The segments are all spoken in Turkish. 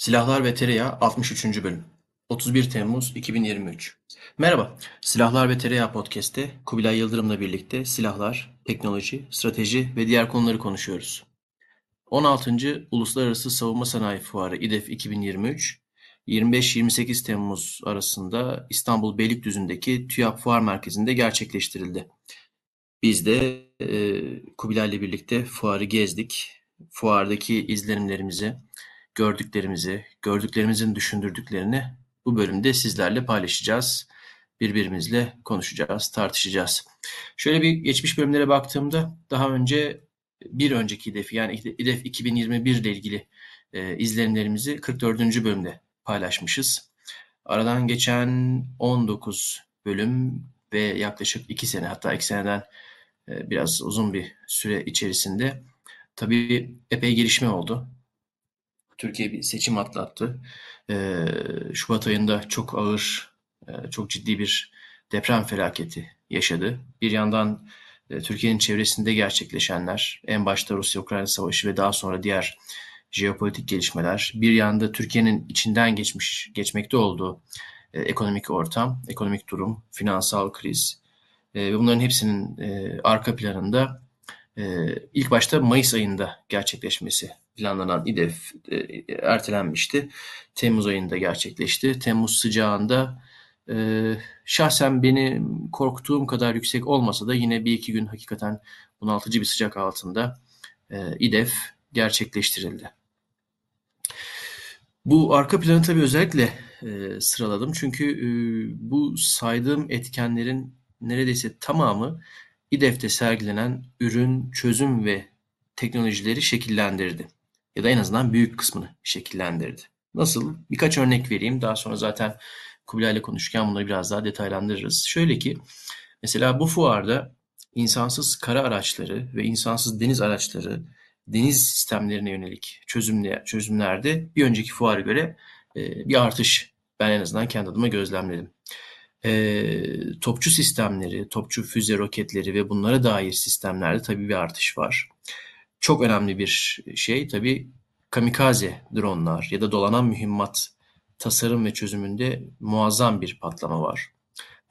Silahlar ve Tereyağı 63. Bölüm 31 Temmuz 2023 Merhaba, Silahlar ve Tereyağı Podcast'te Kubilay Yıldırım'la birlikte silahlar, teknoloji, strateji ve diğer konuları konuşuyoruz. 16. Uluslararası Savunma Sanayi Fuarı İDEF 2023 25-28 Temmuz arasında İstanbul Beylikdüzü'ndeki TÜYAP Fuar Merkezi'nde gerçekleştirildi. Biz de e, Kubilay'la birlikte fuarı gezdik. Fuardaki izlenimlerimizi, gördüklerimizi, gördüklerimizin düşündürdüklerini bu bölümde sizlerle paylaşacağız. Birbirimizle konuşacağız, tartışacağız. Şöyle bir geçmiş bölümlere baktığımda daha önce bir önceki İDEF yani İDEF 2021 ile ilgili e, izlenimlerimizi 44. bölümde paylaşmışız. Aradan geçen 19 bölüm ve yaklaşık 2 sene hatta 2 seneden e, biraz uzun bir süre içerisinde tabii epey gelişme oldu. Türkiye bir seçim atlattı. Ee, Şubat ayında çok ağır, e, çok ciddi bir deprem felaketi yaşadı. Bir yandan e, Türkiye'nin çevresinde gerçekleşenler, en başta Rusya-Ukrayna savaşı ve daha sonra diğer jeopolitik gelişmeler, bir yanda Türkiye'nin içinden geçmiş, geçmekte olduğu e, ekonomik ortam, ekonomik durum, finansal kriz ve bunların hepsinin arka planında ilk başta Mayıs ayında gerçekleşmesi planlanan İDEF e, ertelenmişti. Temmuz ayında gerçekleşti. Temmuz sıcağında e, şahsen beni korktuğum kadar yüksek olmasa da yine bir iki gün hakikaten bunaltıcı bir sıcak altında e, İDEF gerçekleştirildi. Bu arka planı tabii özellikle e, sıraladım çünkü e, bu saydığım etkenlerin neredeyse tamamı İDEF'te sergilenen ürün, çözüm ve teknolojileri şekillendirdi ya da en azından büyük kısmını şekillendirdi. Nasıl? Birkaç örnek vereyim. Daha sonra zaten Kubilay ile konuşurken bunları biraz daha detaylandırırız. Şöyle ki mesela bu fuarda insansız kara araçları ve insansız deniz araçları deniz sistemlerine yönelik çözümle, çözümlerde bir önceki fuara göre e, bir artış ben en azından kendi adıma gözlemledim. E, topçu sistemleri, topçu füze roketleri ve bunlara dair sistemlerde tabii bir artış var çok önemli bir şey tabii kamikaze dronlar ya da dolanan mühimmat tasarım ve çözümünde muazzam bir patlama var.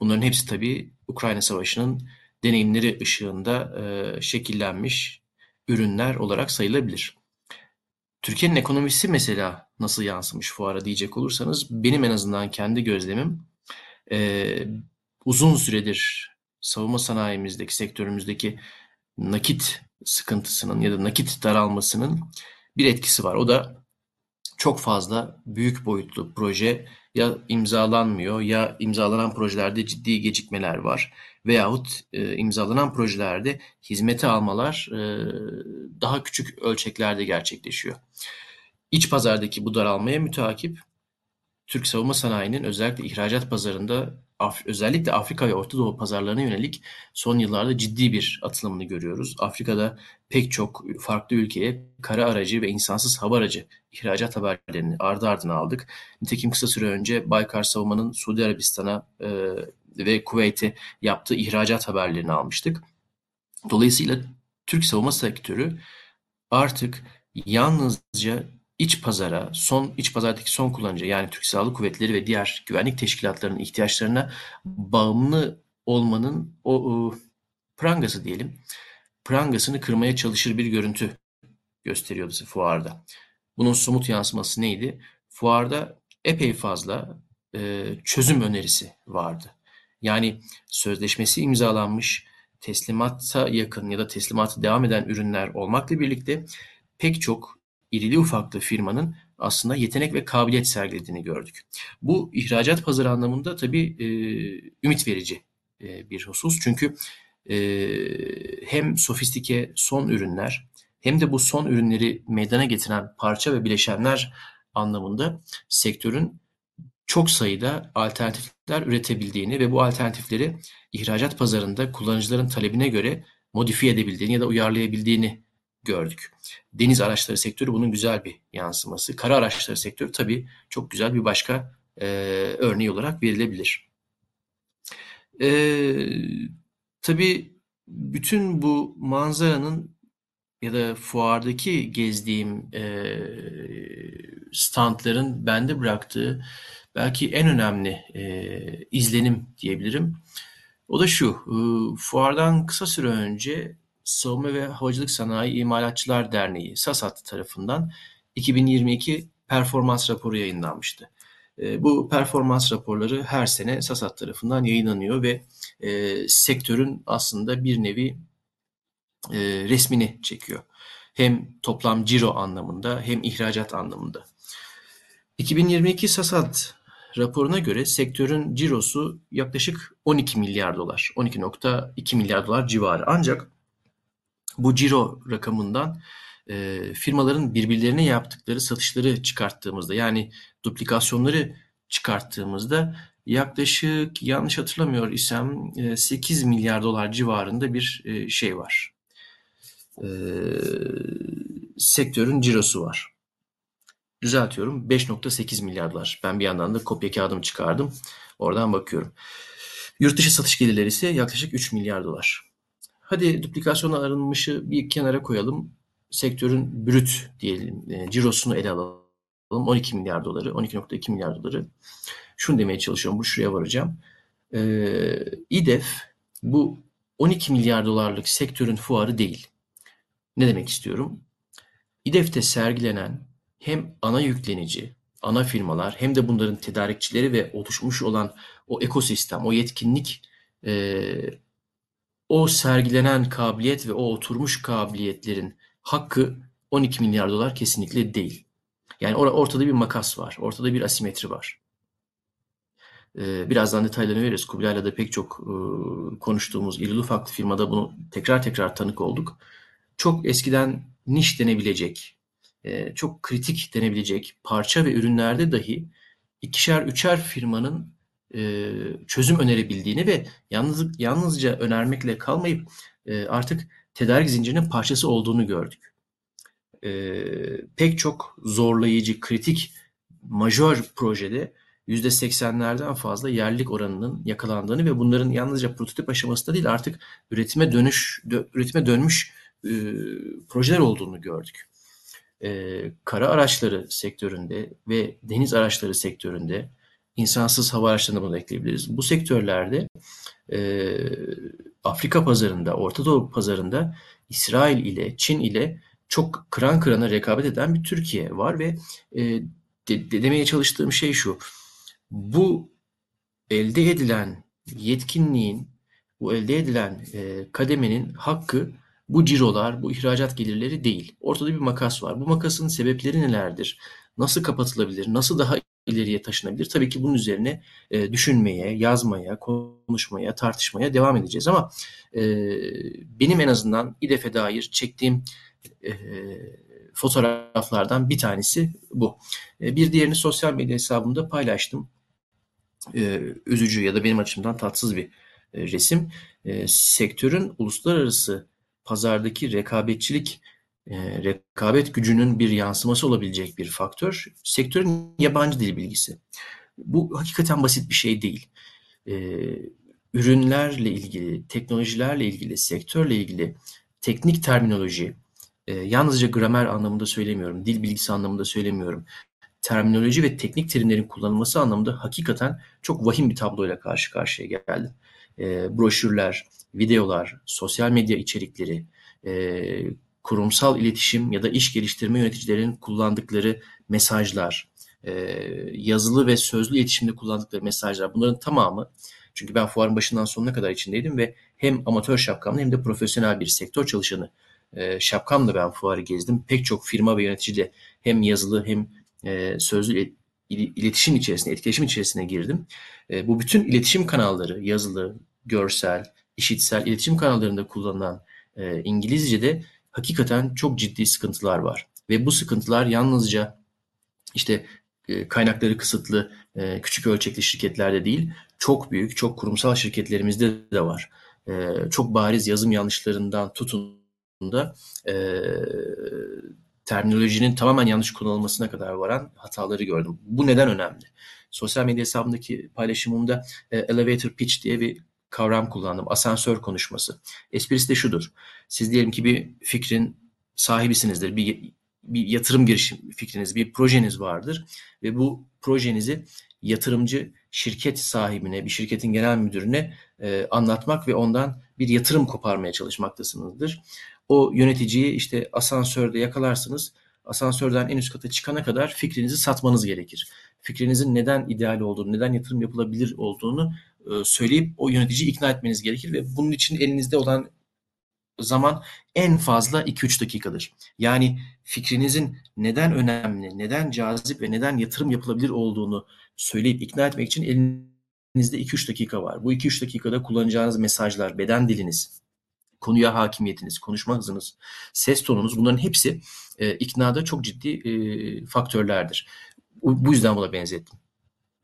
Bunların hepsi tabii Ukrayna Savaşı'nın deneyimleri ışığında e, şekillenmiş ürünler olarak sayılabilir. Türkiye'nin ekonomisi mesela nasıl yansımış fuara diyecek olursanız benim en azından kendi gözlemim e, uzun süredir savunma sanayimizdeki, sektörümüzdeki nakit sıkıntısının ya da nakit daralmasının bir etkisi var. O da çok fazla büyük boyutlu proje ya imzalanmıyor ya imzalanan projelerde ciddi gecikmeler var veyahut e, imzalanan projelerde hizmete almalar e, daha küçük ölçeklerde gerçekleşiyor. İç pazardaki bu daralmaya müteakip Türk savunma sanayinin özellikle ihracat pazarında Af özellikle Afrika ve Orta Doğu pazarlarına yönelik son yıllarda ciddi bir atılımını görüyoruz. Afrika'da pek çok farklı ülkeye kara aracı ve insansız hava aracı ihracat haberlerini ardı ardına aldık. Nitekim kısa süre önce Baykar Savunma'nın Suudi Arabistan'a e, ve Kuveyt'e yaptığı ihracat haberlerini almıştık. Dolayısıyla Türk savunma sektörü artık yalnızca iç pazara, son iç pazardaki son kullanıcı yani Türk Silahlı Kuvvetleri ve diğer güvenlik teşkilatlarının ihtiyaçlarına bağımlı olmanın o, o prangası diyelim, prangasını kırmaya çalışır bir görüntü gösteriyordu fuarda. Bunun somut yansıması neydi? Fuarda epey fazla e, çözüm önerisi vardı. Yani sözleşmesi imzalanmış, teslimata yakın ya da teslimatı devam eden ürünler olmakla birlikte pek çok irili ufaklı firmanın aslında yetenek ve kabiliyet sergilediğini gördük. Bu ihracat pazarı anlamında tabii e, ümit verici e, bir husus. Çünkü e, hem sofistike son ürünler hem de bu son ürünleri meydana getiren parça ve bileşenler anlamında sektörün çok sayıda alternatifler üretebildiğini ve bu alternatifleri ihracat pazarında kullanıcıların talebine göre modifiye edebildiğini ya da uyarlayabildiğini gördük. Deniz araçları sektörü bunun güzel bir yansıması. Kara araçları sektörü tabii çok güzel bir başka e, örneği olarak verilebilir. E, tabii bütün bu manzaranın ya da fuardaki gezdiğim e, standların bende bıraktığı belki en önemli e, izlenim diyebilirim. O da şu, e, fuardan kısa süre önce Savunma ve Havacılık Sanayi İmalatçılar Derneği SASAT tarafından 2022 performans raporu yayınlanmıştı. E, bu performans raporları her sene SASAT tarafından yayınlanıyor ve e, sektörün aslında bir nevi e, resmini çekiyor. Hem toplam ciro anlamında hem ihracat anlamında. 2022 SASAT raporuna göre sektörün cirosu yaklaşık 12 milyar dolar. 12.2 milyar dolar civarı. Ancak bu ciro rakamından e, firmaların birbirlerine yaptıkları satışları çıkarttığımızda yani duplikasyonları çıkarttığımızda yaklaşık yanlış hatırlamıyor isem 8 milyar dolar civarında bir şey var. E, sektörün cirosu var. Düzeltiyorum 5.8 milyar dolar. Ben bir yandan da kopya kağıdımı çıkardım. Oradan bakıyorum. Yurt dışı satış gelirleri ise yaklaşık 3 milyar dolar. Hadi duplikasyon arınmışı bir kenara koyalım. Sektörün brüt diyelim, e, cirosunu ele alalım. 12 milyar doları, 12.2 milyar doları. Şunu demeye çalışıyorum, bu şuraya varacağım. Ee, İDEF bu 12 milyar dolarlık sektörün fuarı değil. Ne demek istiyorum? İDEF'te sergilenen hem ana yüklenici, ana firmalar hem de bunların tedarikçileri ve oluşmuş olan o ekosistem, o yetkinlik, e, o sergilenen kabiliyet ve o oturmuş kabiliyetlerin hakkı 12 milyar dolar kesinlikle değil. Yani or ortada bir makas var, ortada bir asimetri var. Ee, birazdan detaylarını veririz. Kubilay'la da pek çok e, konuştuğumuz irili ufaklı firmada bunu tekrar tekrar tanık olduk. Çok eskiden niş denebilecek, e, çok kritik denebilecek parça ve ürünlerde dahi ikişer üçer firmanın çözüm önerebildiğini ve yalnız, yalnızca önermekle kalmayıp artık tedarik zincirinin parçası olduğunu gördük. Pek çok zorlayıcı, kritik, majör projede %80'lerden fazla yerlik oranının yakalandığını ve bunların yalnızca prototip aşamasında değil artık üretime dönüş dö, üretime dönmüş e, projeler olduğunu gördük. E, kara araçları sektöründe ve deniz araçları sektöründe insansız hava araçlarını bunu ekleyebiliriz. Bu sektörlerde e, Afrika pazarında, Orta Doğu pazarında İsrail ile, Çin ile çok kıran kırana rekabet eden bir Türkiye var ve e, de, de demeye çalıştığım şey şu. Bu elde edilen yetkinliğin, bu elde edilen e, kademenin hakkı bu cirolar, bu ihracat gelirleri değil. Ortada bir makas var. Bu makasın sebepleri nelerdir? Nasıl kapatılabilir? Nasıl daha ileriye taşınabilir? Tabii ki bunun üzerine e, düşünmeye, yazmaya, konuşmaya, tartışmaya devam edeceğiz. Ama e, benim en azından İDEF'e dair çektiğim e, fotoğraflardan bir tanesi bu. E, bir diğerini sosyal medya hesabımda paylaştım. E, üzücü ya da benim açımdan tatsız bir e, resim. E, sektörün uluslararası pazardaki rekabetçilik e, rekabet gücünün bir yansıması olabilecek bir faktör sektörün yabancı dil bilgisi. Bu hakikaten basit bir şey değil. E, ürünlerle ilgili, teknolojilerle ilgili, sektörle ilgili teknik terminoloji, e, yalnızca gramer anlamında söylemiyorum, dil bilgisi anlamında söylemiyorum. Terminoloji ve teknik terimlerin kullanılması anlamında hakikaten çok vahim bir tabloyla karşı karşıya geldim. E, broşürler, videolar, sosyal medya içerikleri, e, kurumsal iletişim ya da iş geliştirme yöneticilerinin kullandıkları mesajlar, e, yazılı ve sözlü iletişimde kullandıkları mesajlar bunların tamamı çünkü ben fuarın başından sonuna kadar içindeydim ve hem amatör şapkamla hem de profesyonel bir sektör çalışanı e, şapkamla ben fuarı gezdim. Pek çok firma ve yöneticiyle hem yazılı hem e, sözlü iletişim içerisine, etkileşim içerisine girdim. Bu bütün iletişim kanalları, yazılı, görsel, işitsel iletişim kanallarında kullanılan e, İngilizce'de hakikaten çok ciddi sıkıntılar var. Ve bu sıkıntılar yalnızca işte e, kaynakları kısıtlı e, küçük ölçekli şirketlerde değil, çok büyük, çok kurumsal şirketlerimizde de var. E, çok bariz yazım yanlışlarından tutun da terminolojinin tamamen yanlış kullanılmasına kadar varan hataları gördüm. Bu neden önemli? Sosyal medya hesabımdaki paylaşımımda elevator pitch diye bir kavram kullandım. Asansör konuşması. Esprisi de şudur. Siz diyelim ki bir fikrin sahibisinizdir. Bir bir yatırım girişim fikriniz, bir projeniz vardır ve bu projenizi yatırımcı şirket sahibine, bir şirketin genel müdürüne e, anlatmak ve ondan bir yatırım koparmaya çalışmaktasınızdır. O yöneticiyi işte asansörde yakalarsınız. Asansörden en üst kata çıkana kadar fikrinizi satmanız gerekir. Fikrinizin neden ideal olduğunu, neden yatırım yapılabilir olduğunu söyleyip o yöneticiyi ikna etmeniz gerekir ve bunun için elinizde olan zaman en fazla 2-3 dakikadır. Yani fikrinizin neden önemli, neden cazip ve neden yatırım yapılabilir olduğunu söyleyip ikna etmek için elinizde 2-3 dakika var. Bu 2-3 dakikada kullanacağınız mesajlar, beden diliniz, konuya hakimiyetiniz, konuşma hızınız, ses tonunuz bunların hepsi e, iknada çok ciddi e, faktörlerdir. Bu yüzden buna benzettim.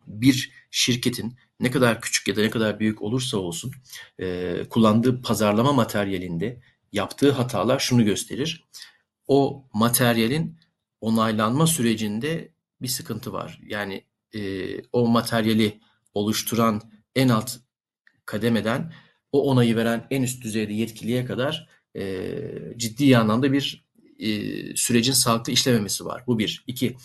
Bir şirketin ne kadar küçük ya da ne kadar büyük olursa olsun e, kullandığı pazarlama materyalinde yaptığı hatalar şunu gösterir. O materyalin onaylanma sürecinde bir sıkıntı var. Yani e, o materyali oluşturan en alt kademeden o onayı veren en üst düzeyde yetkiliye kadar e, ciddi anlamda bir e, sürecin sağlıklı işlememesi var. Bu bir. İki,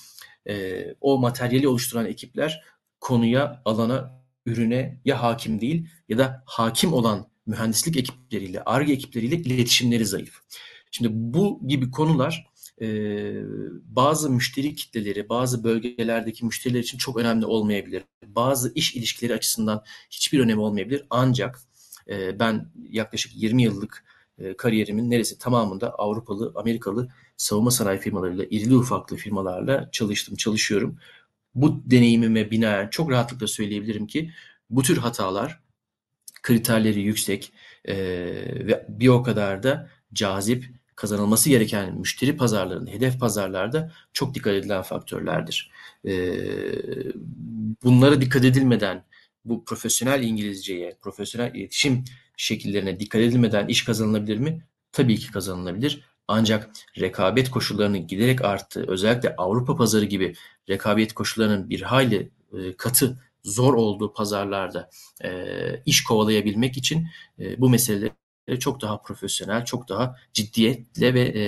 e, o materyali oluşturan ekipler konuya, alana, ürüne ya hakim değil ya da hakim olan mühendislik ekipleriyle, ARGE ekipleriyle iletişimleri zayıf. Şimdi bu gibi konular e, bazı müşteri kitleleri, bazı bölgelerdeki müşteriler için çok önemli olmayabilir. Bazı iş ilişkileri açısından hiçbir önemi olmayabilir. Ancak e, ben yaklaşık 20 yıllık e, kariyerimin neresi tamamında Avrupalı, Amerikalı savunma sanayi firmalarıyla, irili ufaklı firmalarla çalıştım, çalışıyorum. Bu deneyimime binaen çok rahatlıkla söyleyebilirim ki bu tür hatalar kriterleri yüksek e, ve bir o kadar da cazip kazanılması gereken müşteri pazarlarında, hedef pazarlarda çok dikkat edilen faktörlerdir. E, bunlara dikkat edilmeden bu profesyonel İngilizceye, profesyonel iletişim şekillerine dikkat edilmeden iş kazanılabilir mi? Tabii ki kazanılabilir. Ancak rekabet koşullarının giderek arttığı, özellikle Avrupa pazarı gibi rekabet koşullarının bir hayli e, katı, zor olduğu pazarlarda e, iş kovalayabilmek için e, bu meseleleri çok daha profesyonel, çok daha ciddiyetle ve e,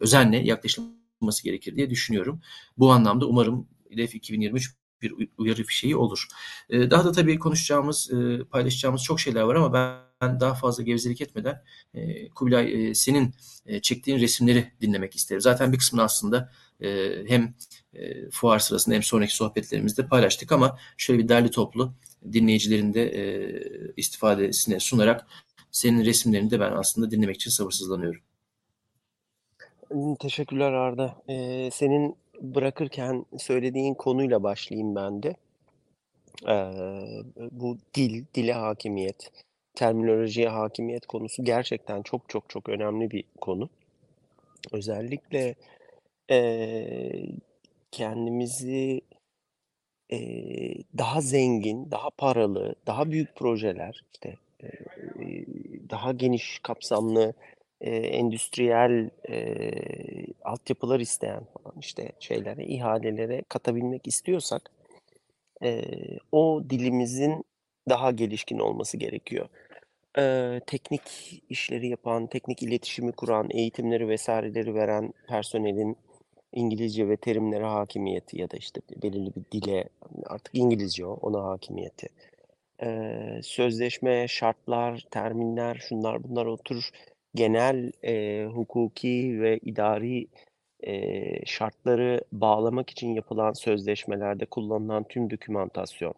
özenle yaklaşılması gerekir diye düşünüyorum. Bu anlamda umarım hedef 2023 bir uyarı fişeği olur. E, daha da tabii konuşacağımız, e, paylaşacağımız çok şeyler var ama ben daha fazla gevezelik etmeden e, Kubilay e, senin e, çektiğin resimleri dinlemek isterim. Zaten bir kısmını aslında e, hem e, fuar sırasında hem sonraki sohbetlerimizde paylaştık ama şöyle bir derli toplu dinleyicilerin de e, istifadesine sunarak senin resimlerini de ben aslında dinlemek için sabırsızlanıyorum. Teşekkürler Arda. Ee, senin bırakırken söylediğin konuyla başlayayım ben de. Ee, bu dil, dile hakimiyet, terminolojiye hakimiyet konusu gerçekten çok çok çok önemli bir konu. Özellikle e, kendimizi e, daha zengin, daha paralı, daha büyük projeler, işte e, daha geniş kapsamlı e, endüstriyel e, altyapılar isteyen falan işte şeylere, ihalelere katabilmek istiyorsak e, o dilimizin daha gelişkin olması gerekiyor. E, teknik işleri yapan, teknik iletişimi kuran, eğitimleri vesaireleri veren personelin İngilizce ve terimlere hakimiyeti ya da işte belirli bir dile artık İngilizce o, ona hakimiyeti. Ee, sözleşme, şartlar, terminler, şunlar bunlar oturur genel e, hukuki ve idari e, şartları bağlamak için yapılan sözleşmelerde kullanılan tüm dokümantasyon,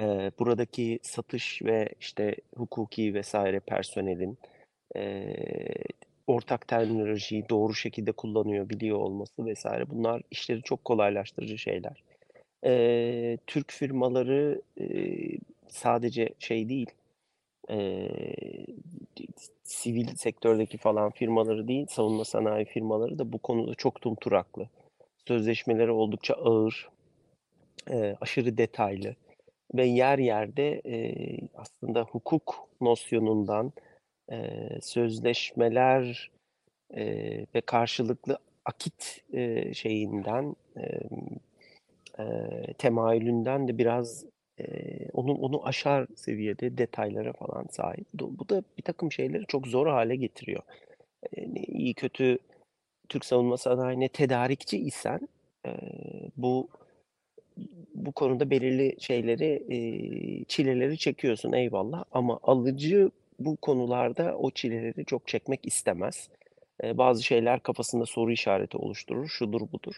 e, buradaki satış ve işte hukuki vesaire personelin e, ortak terminolojiyi doğru şekilde kullanıyor, biliyor olması vesaire bunlar işleri çok kolaylaştırıcı şeyler. E, Türk firmaları e, sadece şey değil, e, sivil sektördeki falan firmaları değil, savunma sanayi firmaları da bu konuda çok tumturaklı. Sözleşmeleri oldukça ağır, e, aşırı detaylı ve yer yerde e, aslında hukuk nosyonundan, e, sözleşmeler e, ve karşılıklı akit e, şeyinden, e, e, temayülünden de biraz onu onu aşar seviyede detaylara falan sahip. Bu da bir takım şeyleri çok zor hale getiriyor. Eee, iyi kötü Türk savunma sanayine tedarikçi isen e, bu bu konuda belirli şeyleri, eee, çileleri çekiyorsun eyvallah ama alıcı bu konularda o çileleri çok çekmek istemez. Eee, bazı şeyler kafasında soru işareti oluşturur, şudur budur.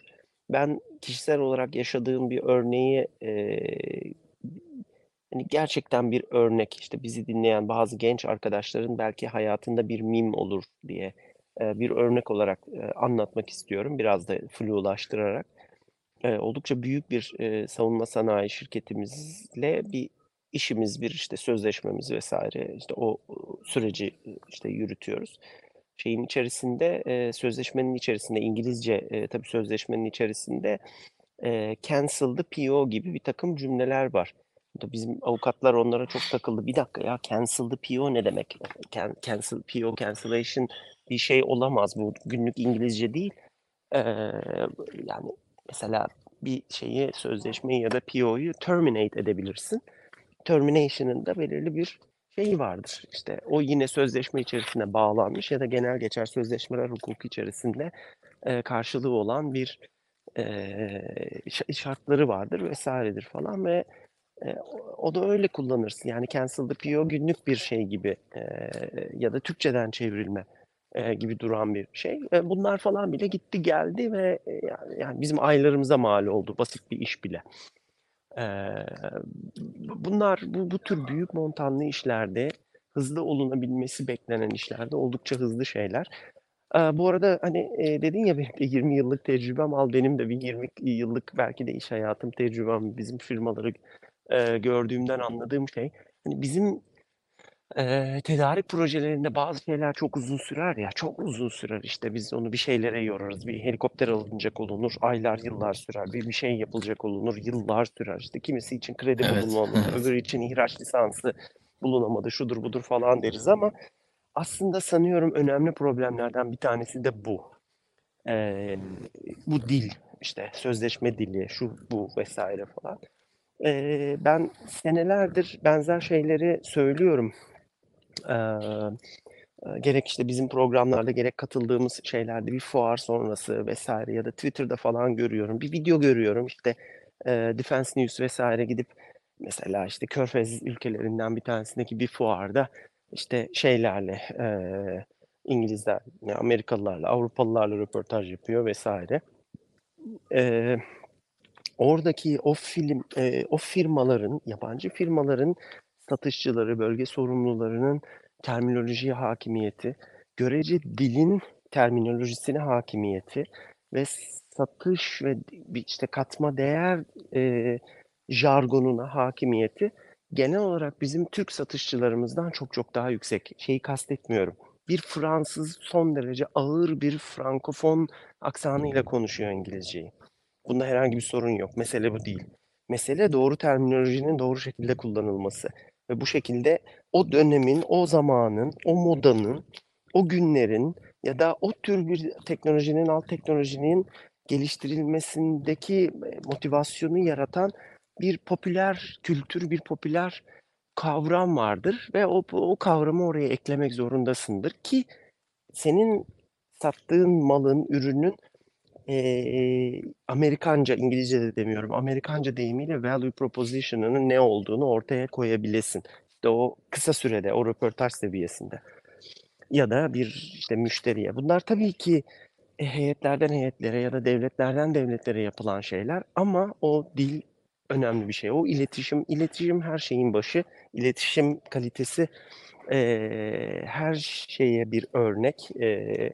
Ben kişisel olarak yaşadığım bir örneği, eee, hani, gerçekten bir örnek, işte, bizi dinleyen bazı genç arkadaşların belki hayatında bir mim olur diye, eee, bir örnek olarak, eee, anlatmak istiyorum biraz da flulaştırarak. Eee, oldukça büyük bir, eee, savunma sanayi şirketimizle bir işimiz, bir, işte, sözleşmemiz vs. işte, o, süreci, işte, yürütüyoruz. Şeyin içerisinde, eee, sözleşmenin içerisinde İngilizce, eee, tabii sözleşmenin içerisinde, eee, "cancel the PO" gibi birtakım cümleler var. Bizim avukatlar onlara çok takıldı. "Bir dakika ya, cancel the PO ne demek? Can cancel PO, cancellation bir şey olamaz. Bu günlük İngilizce değil." Eee, yani mesela bir şeyi, sözleşmeyi ya da PO'yu terminate edebilirsin. Termination'ın da belirli bir şeyi vardır. İşte, o yine sözleşme içerisinde bağlanmış ya da genel geçer sözleşmeler hukuku içerisinde, eee, karşılığı olan bir, şa şartları vardır vs.'dir falan ve, eee, o da öyle kullanırsın. Yani cancel the PO günlük bir şey gibi, eee, ya da Türkçeden çevrilme, eee, gibi duran bir şey. Eee, bunlar falan bile gitti geldi ve, eee, yani yani bizim aylarımıza mal oldu basit bir iş bile. Bu bunlar bu bu tür büyük montanlı işlerde hızlı olunabilmesi beklenen işlerde oldukça hızlı şeyler. Eee, bu arada, hani, eee, dedin ya, "Benim de 20 yıllık tecrübem." Al benim de bir 20 yıllık belki de iş hayatım tecrübem, bizim firmaları, eee, gördüğümden anladığım şey, hani, bizim, eee, tedarik projelerinde bazı şeyler çok uzun sürer ya, çok uzun sürer. İşte, biz onu bir şeylere yorarız. Bir helikopter alınacak olunur, aylar, yıllar sürer. Bir bir şey yapılacak olunur, yıllar sürer. İşte, kimisi için kredi Evet, bulunamadı, evet. öbürü için ihraç lisansı bulunamadı, şudur budur falan deriz ama aslında sanıyorum önemli problemlerden bir tanesi de bu. Eee, bu dil, işte, sözleşme dili, şu bu vs. falan. Eee, ben senelerdir benzer şeyleri söylüyorum. Eee, gerek, işte, bizim programlarda gerek katıldığımız şeylerde bir fuar sonrası vs. ya da Twitter'da falan görüyorum. Bir video görüyorum, işte, eee, Defense News vs. gidip mesela, işte, Körfez ülkelerinden bir tanesindeki bir fuarda, işte, şeylerle, eee, İngilizlerle, Amerikalılarla, Avrupalılarla röportaj yapıyor vs. Eee, oradaki o film eee, o firmaların, yabancı firmaların satışçıları, bölge sorumlularının terminolojiye hakimiyeti, görece dilin terminolojisine hakimiyeti ve satış ve işte, katma değer, eee, jargonuna hakimiyeti genel olarak bizim Türk satışçılarımızdan çok çok daha yüksek. Şeyi kastetmiyorum, bir Fransız son derece ağır bir Frankofon aksanıyla konuşuyor İngilizceyi. Bunda herhangi bir sorun yok. Mesele bu değil. Mesele doğru terminolojinin doğru şekilde kullanılması ve bu şekilde o dönemin, o zamanın, o modanın, o günlerin ya da o tür bir teknolojinin, alt teknolojinin geliştirilmesindeki, motivasyonu yaratan bir popüler kültür, bir popüler kavram vardır ve o o kavramı oraya eklemek zorundasındır ki senin sattığın malın, ürünün, eee, Amerikanca, İngilizce de demiyorum, Amerikanca deyimiyle value proposition'ının ne olduğunu ortaya koyabilesin. İşte, o kısa sürede, o röportaj seviyesinde ya da bir, işte, müşteriye. Bunlar tabii ki, eee, heyetlerden heyetlere ya da devletlerden devletlere yapılan şeyler ama o dil önemli bir şey. O iletişim, iletişim her şeyin başı. İletişim kalitesi, eee, her şeye bir örnek. Eee,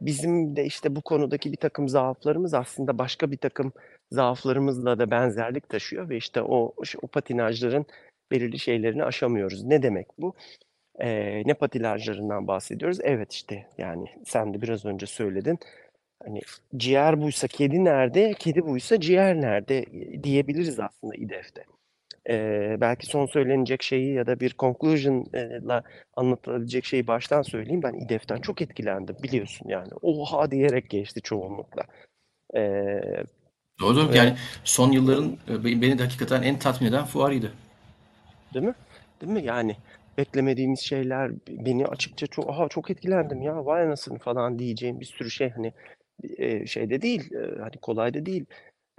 bizim de, işte, bu konudaki birtakım zaaflarımız aslında başka birtakım zaaflarımızla da benzerlik taşıyor ve, işte, o o patinajların belirli şeylerini aşamıyoruz. Ne demek bu? Eee, ne patinajlarından bahsediyoruz? Evet, işte, yani sen de biraz önce söyledin. Hani, ciğer buysa kedi nerede, kedi buysa ciğer nerede, diyebiliriz aslında İDEF'te. Eee, belki son söylenecek şeyi ya da bir conclusion eee, la anlatılabilecek şeyi baştan söyleyeyim. Ben İDEF'ten çok etkilendim biliyorsun yani. "Oha!" diyerek geçti çoğunlukla. Eee, Doğru, doğru. ve Yani son yılların, be beni de hakikaten en tatmin eden fuarıydı. Değil mi? Değil mi? Yani beklemediğimiz şeyler beni açıkça çok aha çok etkilendim ya vay anasını falan diyeceğim bir sürü şey hani e, şeyde değil e, hani kolay da değil.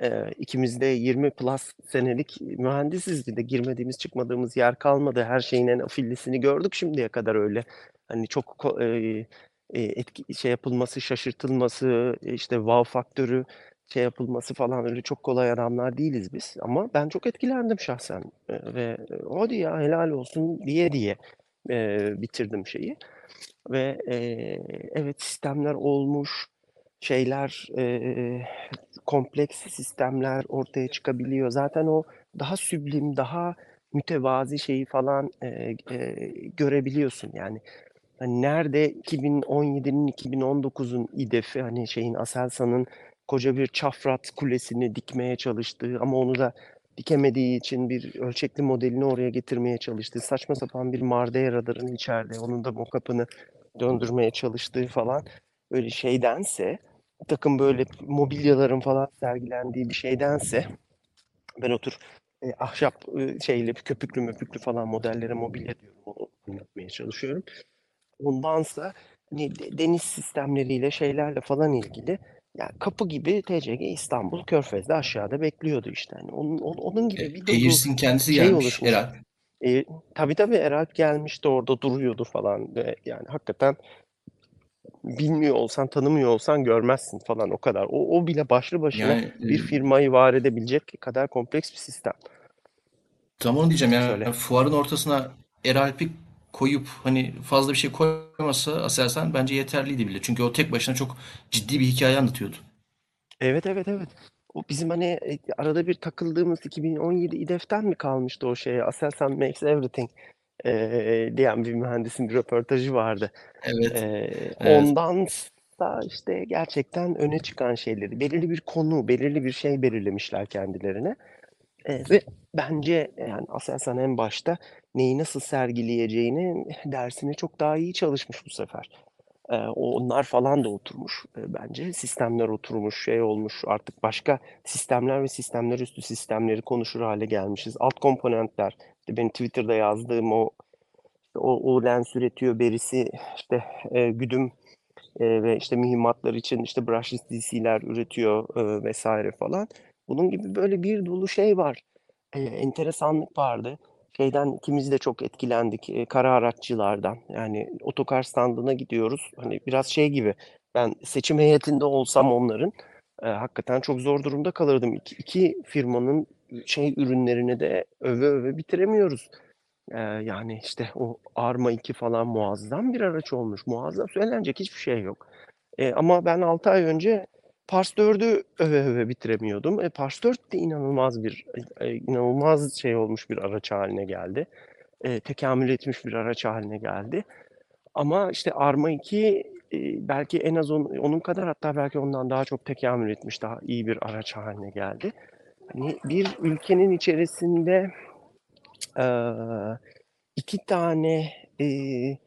E, ikimiz de 20 plus senelik mühendisiz de girmediğimiz çıkmadığımız yer kalmadı. Her şeyin en afillisini gördük şimdiye kadar öyle. Hani çok e, etki şey yapılması, şaşırtılması, işte wow faktörü şey yapılması falan öyle çok kolay adamlar değiliz biz. Ama ben çok etkilendim şahsen E, ve e, hadi ya helal olsun diye diye e, bitirdim şeyi. Ve e, evet sistemler olmuş, şeyler e, kompleks sistemler ortaya çıkabiliyor. Zaten o daha süblim, daha mütevazi şeyi falan e, e, görebiliyorsun. Yani hani nerede 2017'nin 2019'un İDEF'i hani şeyin Aselsan'ın koca bir çafrat kulesini dikmeye çalıştığı ama onu da dikemediği için bir ölçekli modelini oraya getirmeye çalıştığı saçma sapan bir Mardea radarın içeride onun da mockup'ını döndürmeye çalıştığı falan böyle şeydense bir takım böyle mobilyaların falan sergilendiği bir şeydense ben otur e, ahşap e, şeyli köpüklü möpüklü falan modellere mobilya diyorum onu anlatmaya çalışıyorum. Ondansa hani de- deniz sistemleriyle şeylerle falan ilgili yani kapı gibi TCG İstanbul Körfez'de aşağıda bekliyordu işte. Hani onun, onun, onun gibi bir dolu Airs'in kendisi şey gelmiş oluşmuş. Eralp. E, tabii tabii Eralp gelmişti orada duruyordu falan. Yani hakikaten bilmiyor olsan tanımıyor olsan görmezsin falan o kadar. O, o bile başlı başına Yani e, bir firmayı var edebilecek kadar kompleks bir sistem. tam onu diyeceğim Söyle. yani fuarın ortasına Eralp'i koyup hani fazla bir şey koymasa Aselsan bence yeterliydi bile. Çünkü o tek başına çok ciddi bir hikaye anlatıyordu. Evet evet evet. O bizim hani e, arada bir takıldığımız 2017 İDEF'ten mi kalmıştı o şeye? Aselsan makes everything e, diyen bir mühendisin bir röportajı vardı. Evet, E, evet. ondan da işte gerçekten öne çıkan şeyleri, belirli bir konu, belirli bir şey belirlemişler kendilerine. E, ve bence yani Aselsan en başta neyi nasıl sergileyeceğini dersini çok daha iyi çalışmış bu sefer. Ee, onlar falan da oturmuş e, bence. Sistemler oturmuş, şey olmuş. Artık başka sistemler ve sistemler üstü sistemleri konuşur hale gelmişiz. Alt komponentler, işte benim Twitter'da yazdığım o o, o lens üretiyor berisi, işte e, güdüm e, ve işte mühimmatlar için işte brushless DC'ler üretiyor e, vesaire falan. Bunun gibi böyle bir dolu şey var. E, enteresanlık vardı. Şeyden ikimiz de çok etkilendik. E, kara araççılardan. Yani otokar standına gidiyoruz. Hani biraz şey gibi. Ben seçim heyetinde olsam onların e, hakikaten çok zor durumda kalırdım. İki, iki firmanın şey ürünlerini de öve öve bitiremiyoruz. Ee, yani işte o Arma 2 falan muazzam bir araç olmuş. Muazzam söylenecek hiçbir şey yok. Ee, ama ben 6 ay önce Pars 4'ü öve öve bitiremiyordum. E, Pars 4 de inanılmaz bir e, inanılmaz şey olmuş bir araç haline geldi. E, tekamül etmiş bir araç haline geldi. Ama işte Arma 2 e, belki en az on, onun kadar hatta belki ondan daha çok tekamül etmiş, daha iyi bir araç haline geldi. Hani bir ülkenin içerisinde Eee, iki tane eee,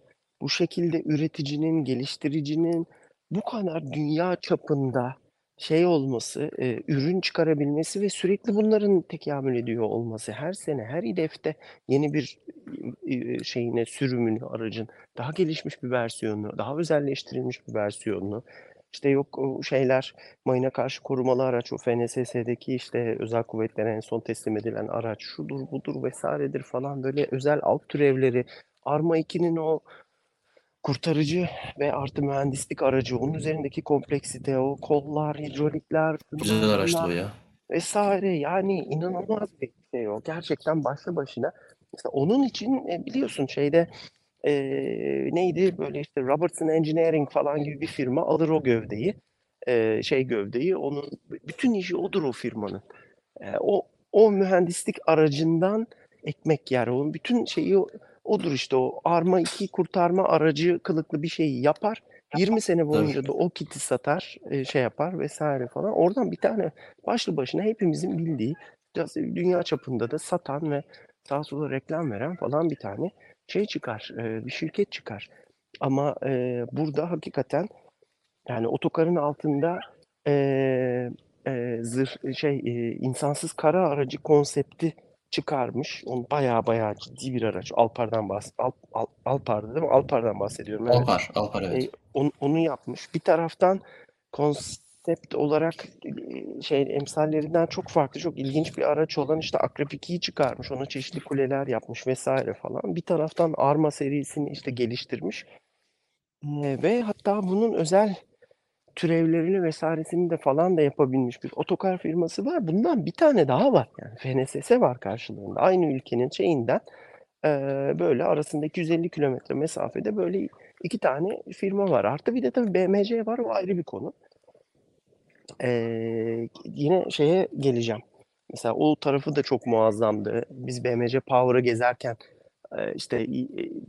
bu şekilde üreticinin, geliştiricinin bu kadar dünya çapında şey olması, eee, ürün çıkarabilmesi ve sürekli bunların tekamül ediyor olması, her sene, her İDEF'te yeni bir eee, şeyine, sürümünü, aracın daha gelişmiş bir versiyonunu, daha özelleştirilmiş bir versiyonunu, işte yok o şeyler mayına karşı korumalı araç o FNSS'deki işte özel kuvvetlere en son teslim edilen araç şudur budur vesairedir falan böyle özel alt türevleri Arma 2'nin o kurtarıcı ve artı mühendislik aracı onun üzerindeki kompleksite o kollar, hidrolikler, Güzel araçtı o ya. vesaire yani inanılmaz bir şey o. Gerçekten başlı başına. Mesela onun için e, biliyorsun şeyde e, neydi böyle işte Robertson Engineering falan gibi bir firma alır o gövdeyi. e, şey gövdeyi. Onun bütün işi odur o firmanın. E, o o mühendislik aracından ekmek yer. Onun bütün şeyi odur işte o Arma 2 kurtarma aracı kılıklı bir şeyi yapar. 20 sene boyunca da o kiti satar, e, şey yapar vesaire falan. Oradan bir tane başlı başına hepimizin bildiği, dünya çapında da satan ve sağa sola reklam veren falan bir tane şey çıkar, e, bir şirket çıkar. Ama e, burada hakikaten yani otokarın altında zırh şey insansız kara aracı konsepti çıkarmış. Onu bayağı bayağı ciddi bir araç. Alpar'dan bahs Alp, Alp, Alpar'dı değil mi? Alpar'dan bahsediyorum. Evet. Alpar, Alpar evet. E, onu, onu yapmış. Bir taraftan konsept olarak e, şey emsallerinden çok farklı, çok ilginç bir araç olan işte Akrep 2'yi çıkarmış. Ona çeşitli kuleler yapmış vesaire falan. Bir taraftan Arma serisini işte geliştirmiş. E, ve hatta bunun özel türevlerini vesairesini de falan da yapabilmiş bir otokar firması var. Bundan bir tane daha var. Yani FNSS var karşılığında. Aynı ülkenin şeyinden e, böyle arasında 250 kilometre mesafede böyle iki tane firma var. Artı bir de tabii BMC var. O ayrı bir konu. E, yine şeye geleceğim. Mesela o tarafı da çok muazzamdı. Biz BMC Power'ı gezerken e, işte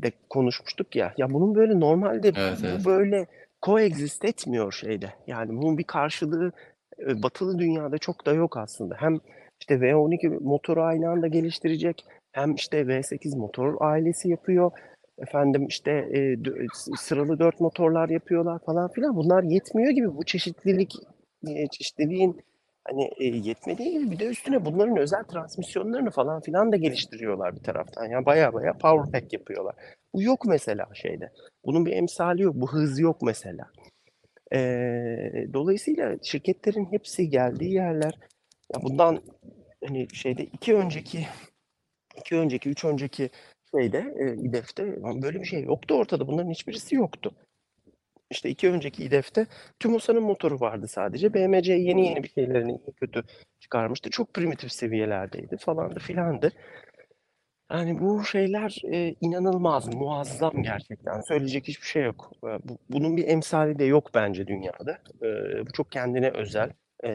de konuşmuştuk ya. Ya bunun böyle normalde Evet, bu evet. böyle coexist etmiyor şeyde. Yani bunun bir karşılığı batılı dünyada çok da yok aslında. Hem işte V12 motoru aynı anda geliştirecek hem işte V8 motor ailesi yapıyor. Efendim işte e, sıralı dört motorlar yapıyorlar falan filan. Bunlar yetmiyor gibi bu çeşitlilik çeşitliliğin hani e, yetmediği gibi bir de üstüne bunların özel transmisyonlarını falan filan da geliştiriyorlar bir taraftan. Yani baya baya power pack yapıyorlar. Bu yok mesela şeyde. Bunun bir emsali yok. Bu hız yok mesela. Ee, dolayısıyla şirketlerin hepsi geldiği yerler ya bundan hani şeyde iki önceki iki önceki üç önceki şeyde e, İDEF'te böyle bir şey yoktu ortada. Bunların hiçbirisi yoktu. İşte iki önceki İDEF'te TÜMOSA'nın motoru vardı sadece. BMC yeni yeni bir şeylerini kötü çıkarmıştı. Çok primitif seviyelerdeydi falandı filandı. Yani bu şeyler e, inanılmaz, muazzam gerçekten. Söyleyecek hiçbir şey yok. E, bu- bunun bir emsali de yok bence dünyada. E, bu çok kendine özel. E,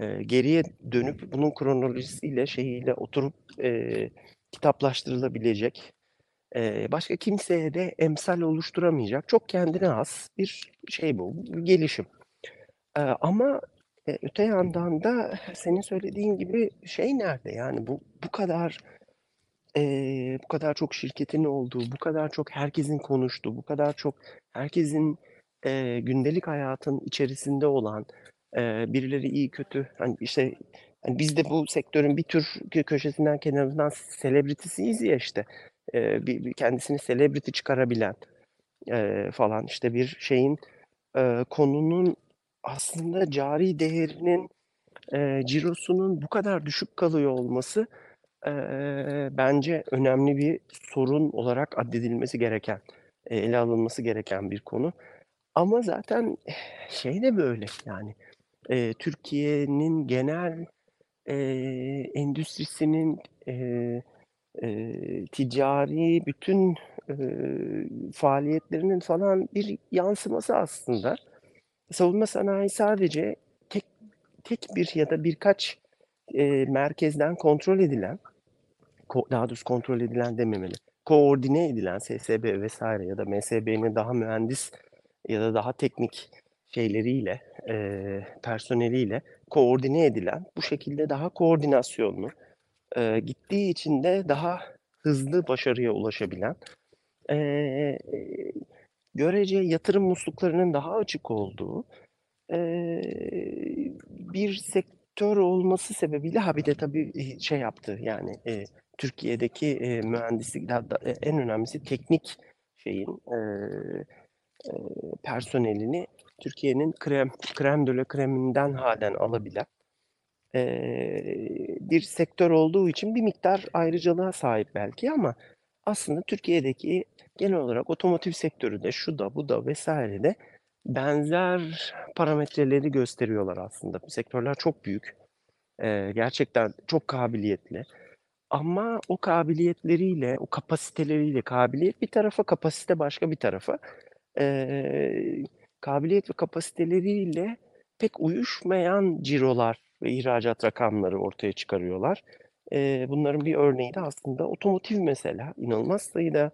e, geriye dönüp bunun kronolojisiyle, şeyiyle oturup e, kitaplaştırılabilecek, e, başka kimseye de emsal oluşturamayacak, çok kendine has bir şey bu, bir gelişim. E, ama e, öte yandan da senin söylediğin gibi şey nerede? Yani bu bu kadar Eee, bu kadar çok şirketin olduğu, bu kadar çok herkesin konuştuğu, bu kadar çok herkesin eee, gündelik hayatın içerisinde olan eee, birileri iyi kötü hani işte hani biz de bu sektörün bir tür kö- köşesinden kenarından selebritiyiz ya işte Eee, bir, bir kendisini celebrity çıkarabilen eee, falan işte bir şeyin eee, konunun aslında cari değerinin eee cirosunun bu kadar düşük kalıyor olması Eee, bence önemli bir sorun olarak addedilmesi gereken, eee, ele alınması gereken bir konu. Ama zaten şey de böyle yani eee, Türkiye'nin genel eee, endüstrisinin eee, eee, ticari bütün eee, faaliyetlerinin falan bir yansıması aslında. Savunma sanayi sadece tek tek bir ya da birkaç eee, merkezden kontrol edilen daha doğrusu kontrol edilen dememeli. Koordine edilen SSB vesaire ya da MSB'nin daha mühendis ya da daha teknik şeyleriyle, e, personeliyle koordine edilen, bu şekilde daha koordinasyonlu, e, gittiği için de daha hızlı başarıya ulaşabilen, e, görece yatırım musluklarının daha açık olduğu e, bir sektör olması sebebiyle ha bir de tabii şey yaptı yani e, Türkiye'deki e, mühendislik en önemlisi teknik şeyin e, e, personelini Türkiye'nin krem krem de la kreminden halen alabilen e, bir sektör olduğu için bir miktar ayrıcalığa sahip belki ama aslında Türkiye'deki genel olarak otomotiv sektörü de şu da bu da vesaire de benzer parametreleri gösteriyorlar aslında. Sektörler çok büyük. e, gerçekten çok kabiliyetli. Ama o kabiliyetleriyle, o kapasiteleriyle, kabiliyet bir tarafa, kapasite başka bir tarafa. Eee, kabiliyet ve kapasiteleriyle pek uyuşmayan cirolar ve ihracat rakamları ortaya çıkarıyorlar. Eee, bunların bir örneği de aslında otomotiv mesela. İnanılmaz sayıda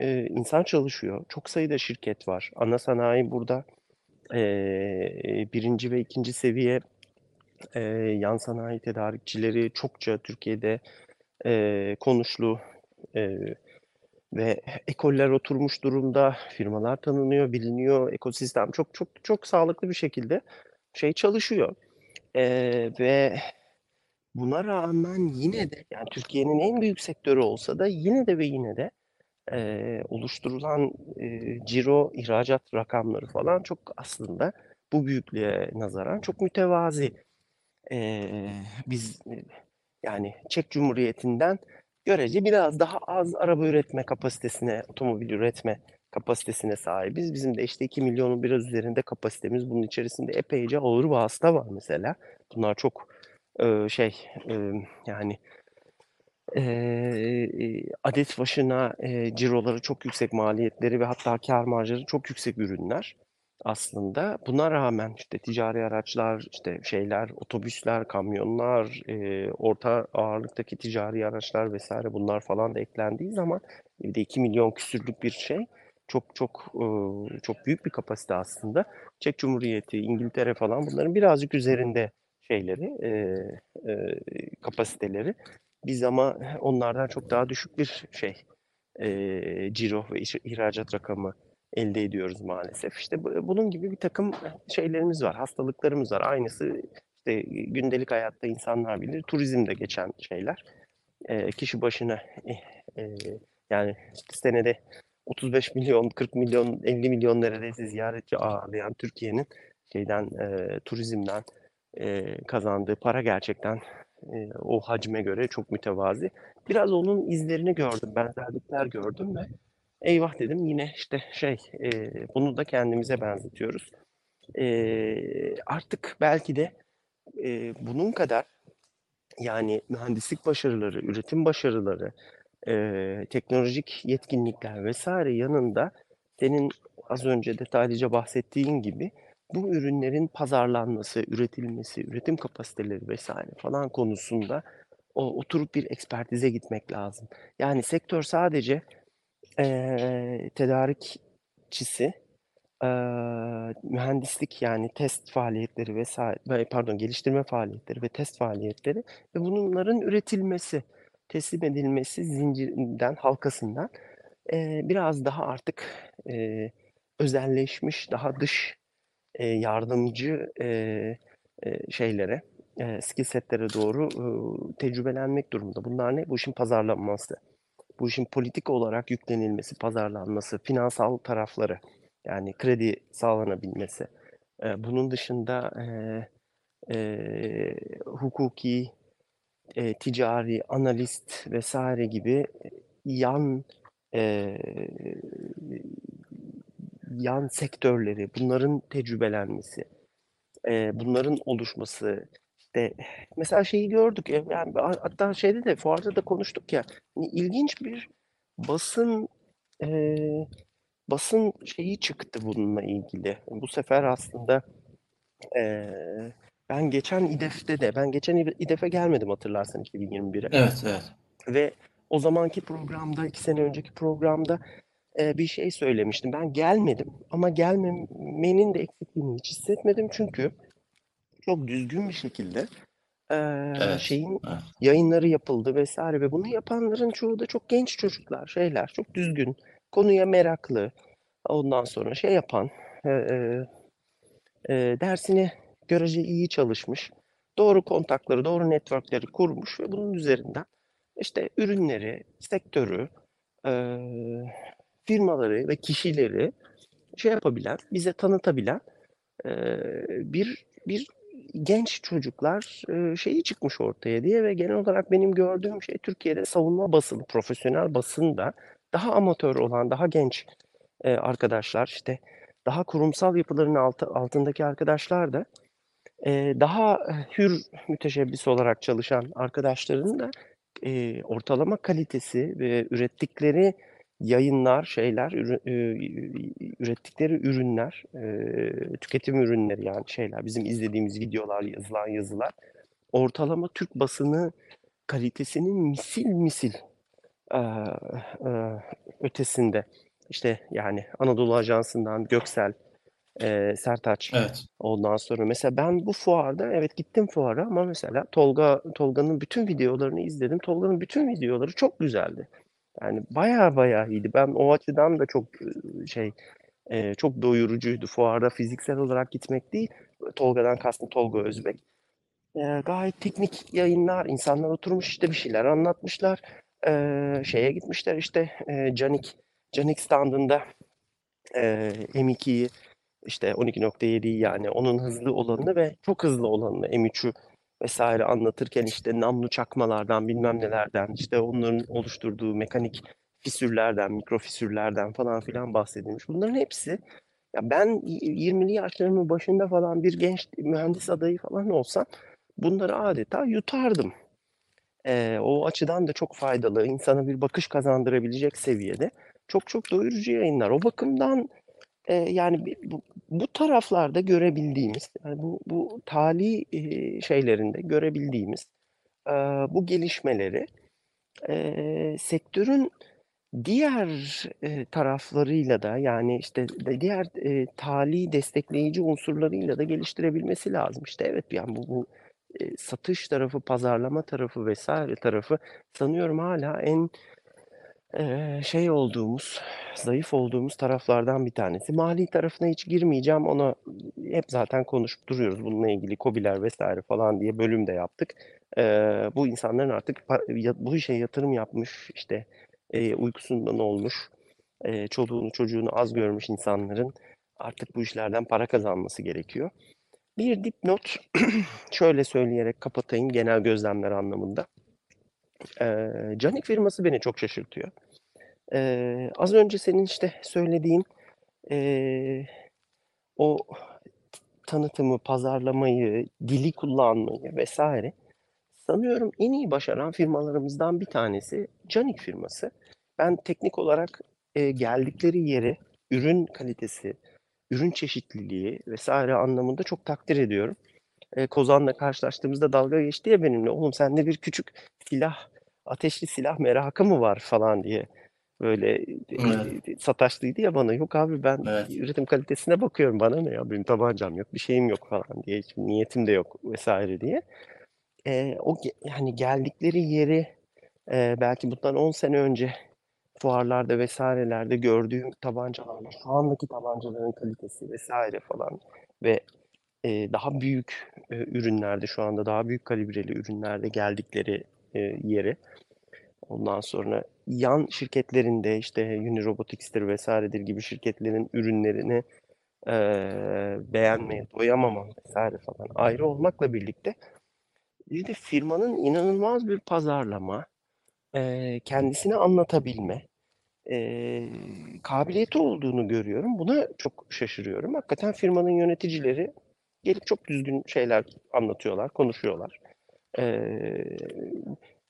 eee, insan çalışıyor. Çok sayıda şirket var. Ana sanayi burada eee, birinci ve ikinci seviye eee, yan sanayi tedarikçileri çokça Türkiye'de eee, konuşlu eee, ve ekoller oturmuş durumda, firmalar tanınıyor, biliniyor, ekosistem çok çok çok sağlıklı bir şekilde şey çalışıyor. Eee, ve Buna rağmen yine de yani Türkiye'nin en büyük sektörü olsa da yine de ve yine de e, oluşturulan e, ciro ihracat rakamları falan çok aslında bu büyüklüğe nazaran çok mütevazi. E, biz e, yani Çek Cumhuriyeti'nden görece biraz daha az araba üretme kapasitesine, otomobil üretme kapasitesine sahibiz. Bizim de işte 2 milyonun biraz üzerinde kapasitemiz. Bunun içerisinde epeyce ağır vasıta var mesela. Bunlar çok e, şey e, yani e, adet başına e, ciroları çok yüksek maliyetleri ve hatta kar marjları çok yüksek ürünler aslında. Buna rağmen işte ticari araçlar, işte şeyler, otobüsler, kamyonlar, e, orta ağırlıktaki ticari araçlar vesaire bunlar falan da eklendiği zaman bir de 2 milyon küsürlük bir şey çok çok e, çok büyük bir kapasite aslında. Çek Cumhuriyeti, İngiltere falan bunların birazcık üzerinde şeyleri, e, e, kapasiteleri. Biz ama onlardan çok daha düşük bir şey, e, ciro ve ihracat rakamı elde ediyoruz maalesef. İşte bunun gibi bir takım şeylerimiz var, hastalıklarımız var. Aynısı işte gündelik hayatta insanlar bilir, turizmde geçen şeyler. E, kişi başına e, e, yani senede 35 milyon, 40 milyon, 50 milyon neredeyse ziyaretçi ağırlayan Türkiye'nin şeyden e, turizmden e, kazandığı para gerçekten e, o hacme göre çok mütevazi. Biraz onun izlerini gördüm, benzerlikler gördüm ve eyvah dedim yine işte şey e, bunu da kendimize benzetiyoruz. E, artık belki de e, bunun kadar yani mühendislik başarıları, üretim başarıları, e, teknolojik yetkinlikler vesaire yanında senin az önce detaylıca bahsettiğin gibi bu ürünlerin pazarlanması, üretilmesi, üretim kapasiteleri vesaire falan konusunda o, oturup bir ekspertize gitmek lazım. Yani sektör sadece e, tedarikçisi, e, mühendislik yani test faaliyetleri vesaire, pardon geliştirme faaliyetleri ve test faaliyetleri ve bunların üretilmesi, teslim edilmesi zincirinden, halkasından e, biraz daha artık e, özelleşmiş, daha dış e, yardımcı e, e, şeylere, e, skill setlere doğru e, tecrübelenmek durumunda. Bunlar ne? Bu işin pazarlanması, bu işin politik olarak yüklenilmesi, pazarlanması, finansal tarafları, yani kredi sağlanabilmesi. E, bunun dışında e, e, hukuki, e, ticari, analist vesaire gibi yan e, yan sektörleri, bunların tecrübelenmesi, e, bunların oluşması, işte mesela şeyi gördük, e, yani hatta şeyde de fuarda da konuştuk ya, hani ilginç bir basın e, basın şeyi çıktı bununla ilgili. Bu sefer aslında e, ben geçen İDEF'te de, ben geçen İDEF'e gelmedim hatırlarsan 2021'e. Evet, evet. Ve o zamanki programda, iki sene önceki programda e, bir şey söylemiştim. Ben gelmedim ama gelmemenin de eksikliğini hiç hissetmedim çünkü çok düzgün bir şekilde e, Evet, şeyin evet. yayınları yapıldı vesaire ve bunu yapanların çoğu da çok genç çocuklar, şeyler, çok düzgün, konuya meraklı, ondan sonra şey yapan, e, e, dersini görece iyi çalışmış, doğru kontakları, doğru networkleri kurmuş ve bunun üzerinden işte ürünleri, sektörü, e, firmaları ve kişileri şey yapabilen, bize tanıtabilen e, bir bir genç çocuklar şeyi çıkmış ortaya diye ve genel olarak benim gördüğüm şey Türkiye'de savunma basını, profesyonel basın da daha amatör olan, daha genç arkadaşlar işte daha kurumsal yapıların altı, altındaki arkadaşlar da daha hür müteşebbis olarak çalışan arkadaşların da ortalama kalitesi ve ürettikleri yayınlar, şeyler, ürettikleri ürünler, tüketim ürünleri yani şeyler, bizim izlediğimiz videolar, yazılan yazılar, ortalama Türk basını kalitesinin misil misil ötesinde. İşte yani Anadolu Ajansı'ndan Göksel, e, Sertaç, Evet. ondan sonra mesela ben bu fuarda evet gittim fuara ama mesela Tolga Tolga'nın bütün videolarını izledim. Tolga'nın bütün videoları çok güzeldi. Yani bayağı bayağı iyiydi. Ben o açıdan da çok şey e, çok doyurucuydu. Fuarda fiziksel olarak gitmek değil. Tolga'dan kastım Tolga Özbek. Eee, gayet teknik yayınlar, insanlar oturmuş işte bir şeyler anlatmışlar. Eee, şeye gitmişler işte eee, Canik, Canik standında eee, M2'yi işte 12.7'yi yani onun hızlı olanını ve çok hızlı olanını M3'ü vesaire anlatırken işte namlu çakmalardan bilmem nelerden işte onların oluşturduğu mekanik fisürlerden, mikrofisürlerden falan filan bahsedilmiş. Bunların hepsi ya ben y- 20'li yaşlarımın başında falan bir genç mühendis adayı falan olsam bunları adeta yutardım. Eee, o açıdan da çok faydalı, insana bir bakış kazandırabilecek seviyede çok çok doyurucu yayınlar. O bakımdan Eee, yani bu bu taraflarda görebildiğimiz, yani bu bu tali, eee, şeylerinde görebildiğimiz, eee, bu gelişmeleri, eee, sektörün diğer, eee, taraflarıyla da yani, işte, de diğer, eee, tali destekleyici unsurlarıyla da geliştirebilmesi lazım. İşte, evet, yani, bu bu, eee, satış tarafı, pazarlama tarafı vesaire tarafı sanıyorum hâlâ en Şey olduğumuz, zayıf olduğumuz taraflardan bir tanesi. Mali tarafına hiç girmeyeceğim. Ona hep zaten konuşup duruyoruz. Bununla ilgili KOBİ'ler vesaire falan diye bölüm de yaptık. Bu insanların artık bu işe yatırım yapmış, işte, uykusundan olmuş, eee, çoluğunu çocuğunu az görmüş insanların artık bu işlerden para kazanması gerekiyor. Bir dipnot şöyle söyleyerek kapatayım genel gözlemler anlamında. Eee, Canik firması beni çok şaşırtıyor. Eee, az önce senin işte söylediğin eee, o tanıtımı, pazarlamayı, dili kullanmayı vesaire sanıyorum en iyi başaran firmalarımızdan bir tanesi Canik firması. Ben teknik olarak eee, geldikleri yeri, ürün kalitesi, ürün çeşitliliği vesaire anlamında çok takdir ediyorum. Eee, Kozan'la karşılaştığımızda dalga geçti ya benimle. Oğlum sende bir küçük silah, ateşli silah merakı mı var falan diye. Böyle Evet, e, sataştıydı ya bana. Yok abi ben evet. üretim kalitesine bakıyorum. Bana ne ya benim tabancam yok, bir şeyim yok falan diye. Hiç niyetim de yok vesaire diye. Eee, o yani geldikleri yeri eee, belki bundan 10 sene önce fuarlarda vesairelerde gördüğüm tabancalarla şu andaki tabancaların kalitesi vesaire falan ve Eee, daha büyük, eee, ürünlerde şu anda daha büyük kalibreli ürünlerde geldikleri, eee, yeri. Ondan sonra yan şirketlerinde işte Unirobotics'tir vesairedir gibi şirketlerin ürünlerini eee, beğenmeye doyamama vesaire falan ayrı olmakla birlikte bir de firmanın inanılmaz bir pazarlama, eee, kendisini anlatabilme eee, kabiliyeti olduğunu görüyorum. Buna çok şaşırıyorum. Hakikaten firmanın yöneticileri gelip çok düzgün şeyler anlatıyorlar, konuşuyorlar. Eee,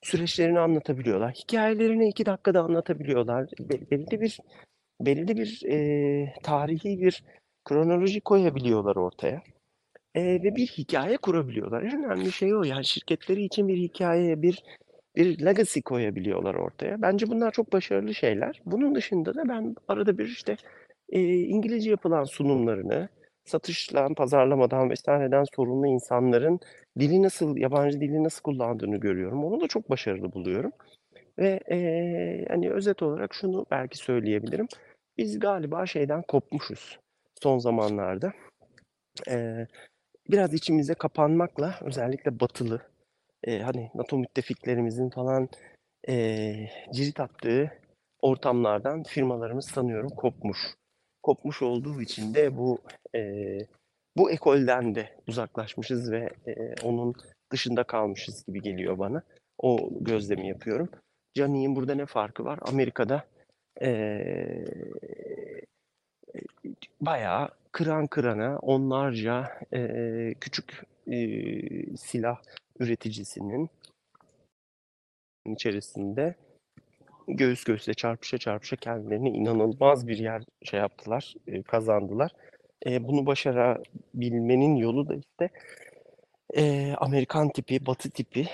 süreçlerini anlatabiliyorlar. Hikayelerini iki dakikada anlatabiliyorlar. Be- Belli bir belli bir eee, tarihi bir kronoloji koyabiliyorlar ortaya. Eee, ve bir hikaye kurabiliyorlar. En önemli şey o. Yani şirketleri için bir hikaye, bir bir legacy koyabiliyorlar ortaya. Bence bunlar çok başarılı şeyler. Bunun dışında da ben arada bir işte eee, İngilizce yapılan sunumlarını, satıştan, pazarlamadan vesaireden sorumlu insanların dili nasıl, yabancı dili nasıl kullandığını görüyorum. Onu da çok başarılı buluyorum. Ve eee, hani özet olarak şunu belki söyleyebilirim. Biz galiba şeyden kopmuşuz son zamanlarda. Eee, biraz içimize kapanmakla özellikle batılı, eee, hani NATO müttefiklerimizin falan eee, cirit attığı ortamlardan firmalarımız sanıyorum kopmuş. Kopmuş olduğu için de bu eee, bu ekolden de uzaklaşmışız ve eee, onun dışında kalmışız gibi geliyor bana. O gözlemi yapıyorum. Canik'in burada ne farkı var? Amerika'da eee bayağı kıran kırana onlarca eee, küçük eee, silah üreticisinin içerisinde göğüs göğüse çarpışa çarpışa kendilerine inanılmaz bir yer şey yaptılar, eee, kazandılar. Eee, bunu başarabilmenin yolu da işte eee, Amerikan tipi, Batı tipi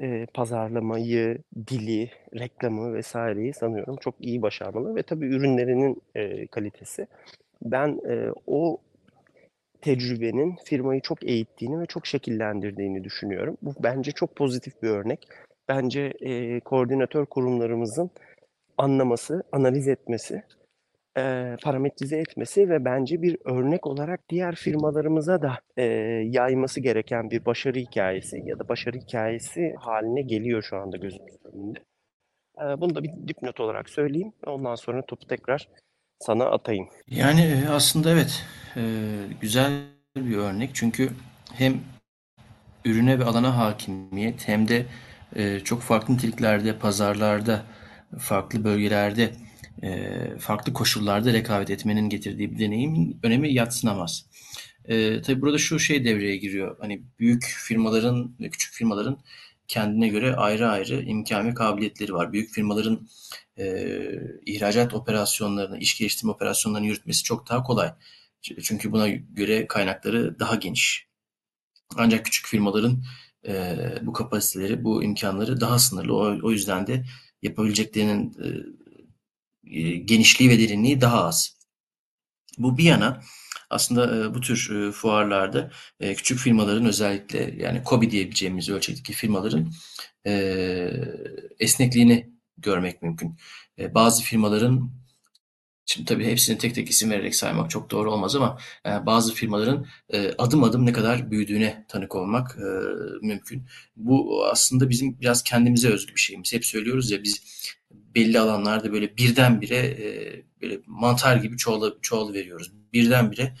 eee, pazarlamayı, dili, reklamı vesaireyi sanıyorum çok iyi başarmalı ve tabii ürünlerinin eee, kalitesi. Ben eee, o tecrübenin firmayı çok eğittiğini ve çok şekillendirdiğini düşünüyorum. Bu bence çok pozitif bir örnek. Bence eee, koordinatör kurumlarımızın anlaması, analiz etmesi eee, parametrize etmesi ve bence bir örnek olarak diğer firmalarımıza da eee, yayması gereken bir başarı hikayesi ya da başarı hikayesi haline geliyor şu anda gözümüzün önünde. Eee, bunu da bir dipnot olarak söyleyeyim. Ondan sonra topu tekrar sana atayım. Yani e, aslında evet e, güzel bir örnek çünkü hem ürüne ve alana hakimiyet hem de e, çok farklı niteliklerde, pazarlarda, farklı bölgelerde, e, farklı koşullarda rekabet etmenin getirdiği bir deneyimin önemi yadsınamaz. E, tabii burada şu şey devreye giriyor. Hani büyük firmaların ve küçük firmaların kendine göre ayrı ayrı imkan ve kabiliyetleri var. Büyük firmaların e, ihracat operasyonlarını, iş geliştirme operasyonlarını yürütmesi çok daha kolay. Çünkü buna göre kaynakları daha geniş. Ancak küçük firmaların e, bu kapasiteleri, bu imkanları daha sınırlı. O, o yüzden de yapabileceklerinin e, e, genişliği ve derinliği daha az. Bu bir yana aslında e, bu tür e, fuarlarda e, küçük firmaların özellikle yani KOBİ diyebileceğimiz ölçekteki firmaların e, esnekliğini görmek mümkün. E, bazı firmaların Şimdi tabii hepsini tek tek isim vererek saymak çok doğru olmaz ama e, bazı firmaların e, adım adım ne kadar büyüdüğüne tanık olmak e, mümkün. Bu aslında bizim biraz kendimize özgü bir şeyimiz. Hep söylüyoruz ya biz belli alanlarda böyle birdenbire e, böyle mantar gibi çoğalı, çoğalı veriyoruz. Birdenbire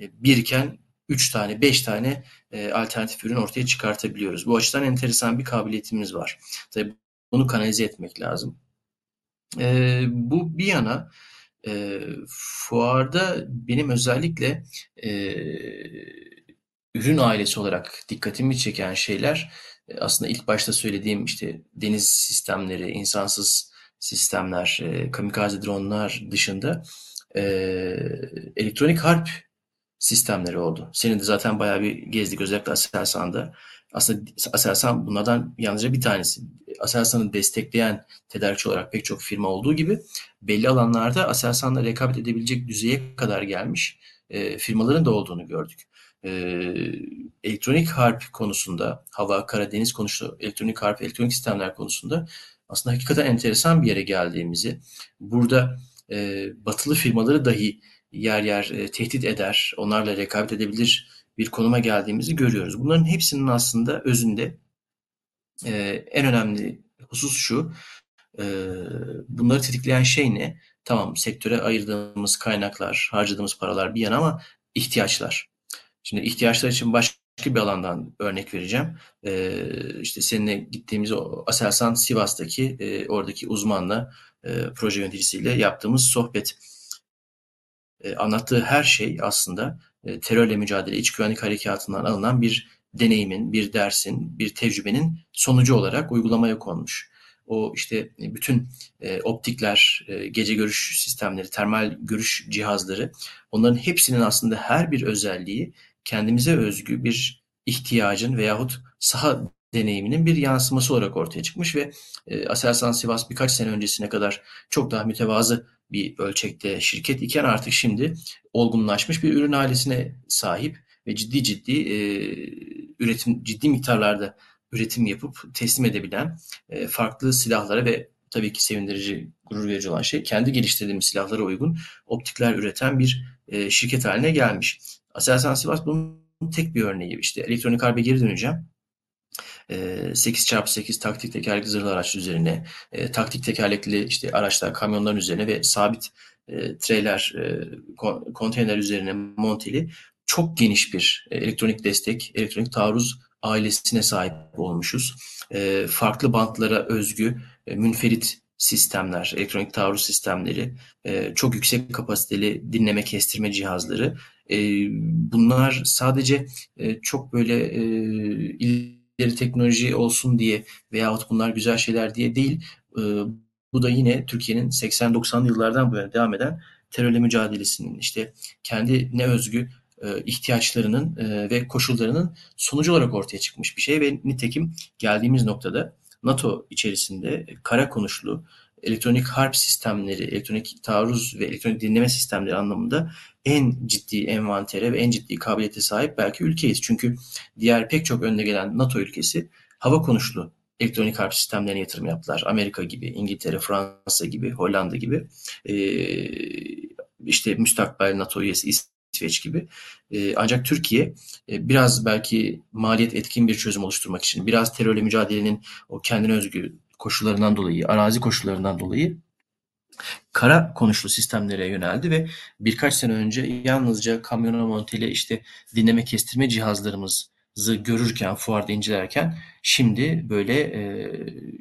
e, birken üç tane, beş tane e, alternatif ürün ortaya çıkartabiliyoruz. Bu açıdan enteresan bir kabiliyetimiz var. Tabii bunu kanalize etmek lazım. E, bu bir yana e, fuarda benim özellikle e, ürün ailesi olarak dikkatimi çeken şeyler aslında ilk başta söylediğim işte deniz sistemleri, insansız sistemler, e, kamikaze dronlar dışında e, elektronik harp sistemleri oldu. Senin de zaten bayağı bir gezdik özellikle Aselsan'da. Aslında Aselsan bunlardan yalnızca bir tanesi. Aselsan'ı destekleyen tedarikçi olarak pek çok firma olduğu gibi belli alanlarda Aselsan'la rekabet edebilecek düzeye kadar gelmiş e, firmaların da olduğunu gördük. E, elektronik harp konusunda, hava, kara, deniz konusunda, elektronik harp, elektronik sistemler konusunda aslında hakikaten enteresan bir yere geldiğimizi, burada e, batılı firmaları dahi yer yer e, tehdit eder, onlarla rekabet edebilir bir konuma geldiğimizi görüyoruz. Bunların hepsinin aslında özünde e, en önemli husus şu, e, bunları tetikleyen şey ne? Tamam sektöre ayırdığımız kaynaklar, harcadığımız paralar bir yana ama ihtiyaçlar. Şimdi ihtiyaçlar için başka bir alandan örnek vereceğim. E, işte seninle gittiğimiz o Aselsan Sivas'taki e, oradaki uzmanla, e, proje yöneticisiyle yaptığımız sohbet. E, anlattığı her şey aslında terörle mücadele, iç güvenlik harekatından alınan bir deneyimin, bir dersin, bir tecrübenin sonucu olarak uygulamaya konmuş. O işte bütün e, optikler, e, gece görüş sistemleri, termal görüş cihazları onların hepsinin aslında her bir özelliği kendimize özgü bir ihtiyacın veyahut saha deneyiminin bir yansıması olarak ortaya çıkmış ve e, Aselsan Sivas birkaç sene öncesine kadar çok daha mütevazı bir ölçekte şirket iken artık şimdi olgunlaşmış bir ürün ailesine sahip ve ciddi ciddi e, üretim ciddi miktarlarda üretim yapıp teslim edebilen e, farklı silahlara ve tabii ki sevindirici, gurur verici olan şey kendi geliştirdiğimiz silahlara uygun optikler üreten bir e, şirket haline gelmiş. Aselsan Sivas bunun tek bir örneği. İşte elektronik harbe geri döneceğim. 8x8 taktik tekerlekli zırhlı araç üzerine, taktik tekerlekli işte araçlar, kamyonların üzerine ve sabit trailer, konteyner üzerine monteli çok geniş bir elektronik destek, elektronik taarruz ailesine sahip olmuşuz. Farklı bantlara özgü münferit sistemler, elektronik taarruz sistemleri, çok yüksek kapasiteli dinleme kestirme cihazları. Bunlar sadece çok böyle teknoloji olsun diye veyahut bunlar güzel şeyler diye değil. E, bu da yine Türkiye'nin 80-90'lı yıllardan bu yana devam eden terörle mücadelesinin işte kendi ne özgü e, ihtiyaçlarının e, ve koşullarının sonucu olarak ortaya çıkmış bir şey ve nitekim geldiğimiz noktada NATO içerisinde kara konuşlu elektronik harp sistemleri, elektronik taarruz ve elektronik dinleme sistemleri anlamında en ciddi envantere ve en ciddi kabiliyete sahip belki ülkeyiz. Çünkü diğer pek çok önde gelen NATO ülkesi hava konuşlu elektronik harp sistemlerine yatırım yaptılar. Amerika gibi, İngiltere, Fransa gibi, Hollanda gibi. İşte müstakbel NATO üyesi İsveç gibi. Ancak Türkiye biraz belki maliyet etkin bir çözüm oluşturmak için, biraz terörle mücadelenin o kendine özgü koşullarından dolayı, arazi koşullarından dolayı kara konuşlu sistemlere yöneldi ve birkaç sene önce yalnızca kamyona monteli işte dinleme kestirme cihazlarımızı görürken, fuarda incelerken şimdi böyle e,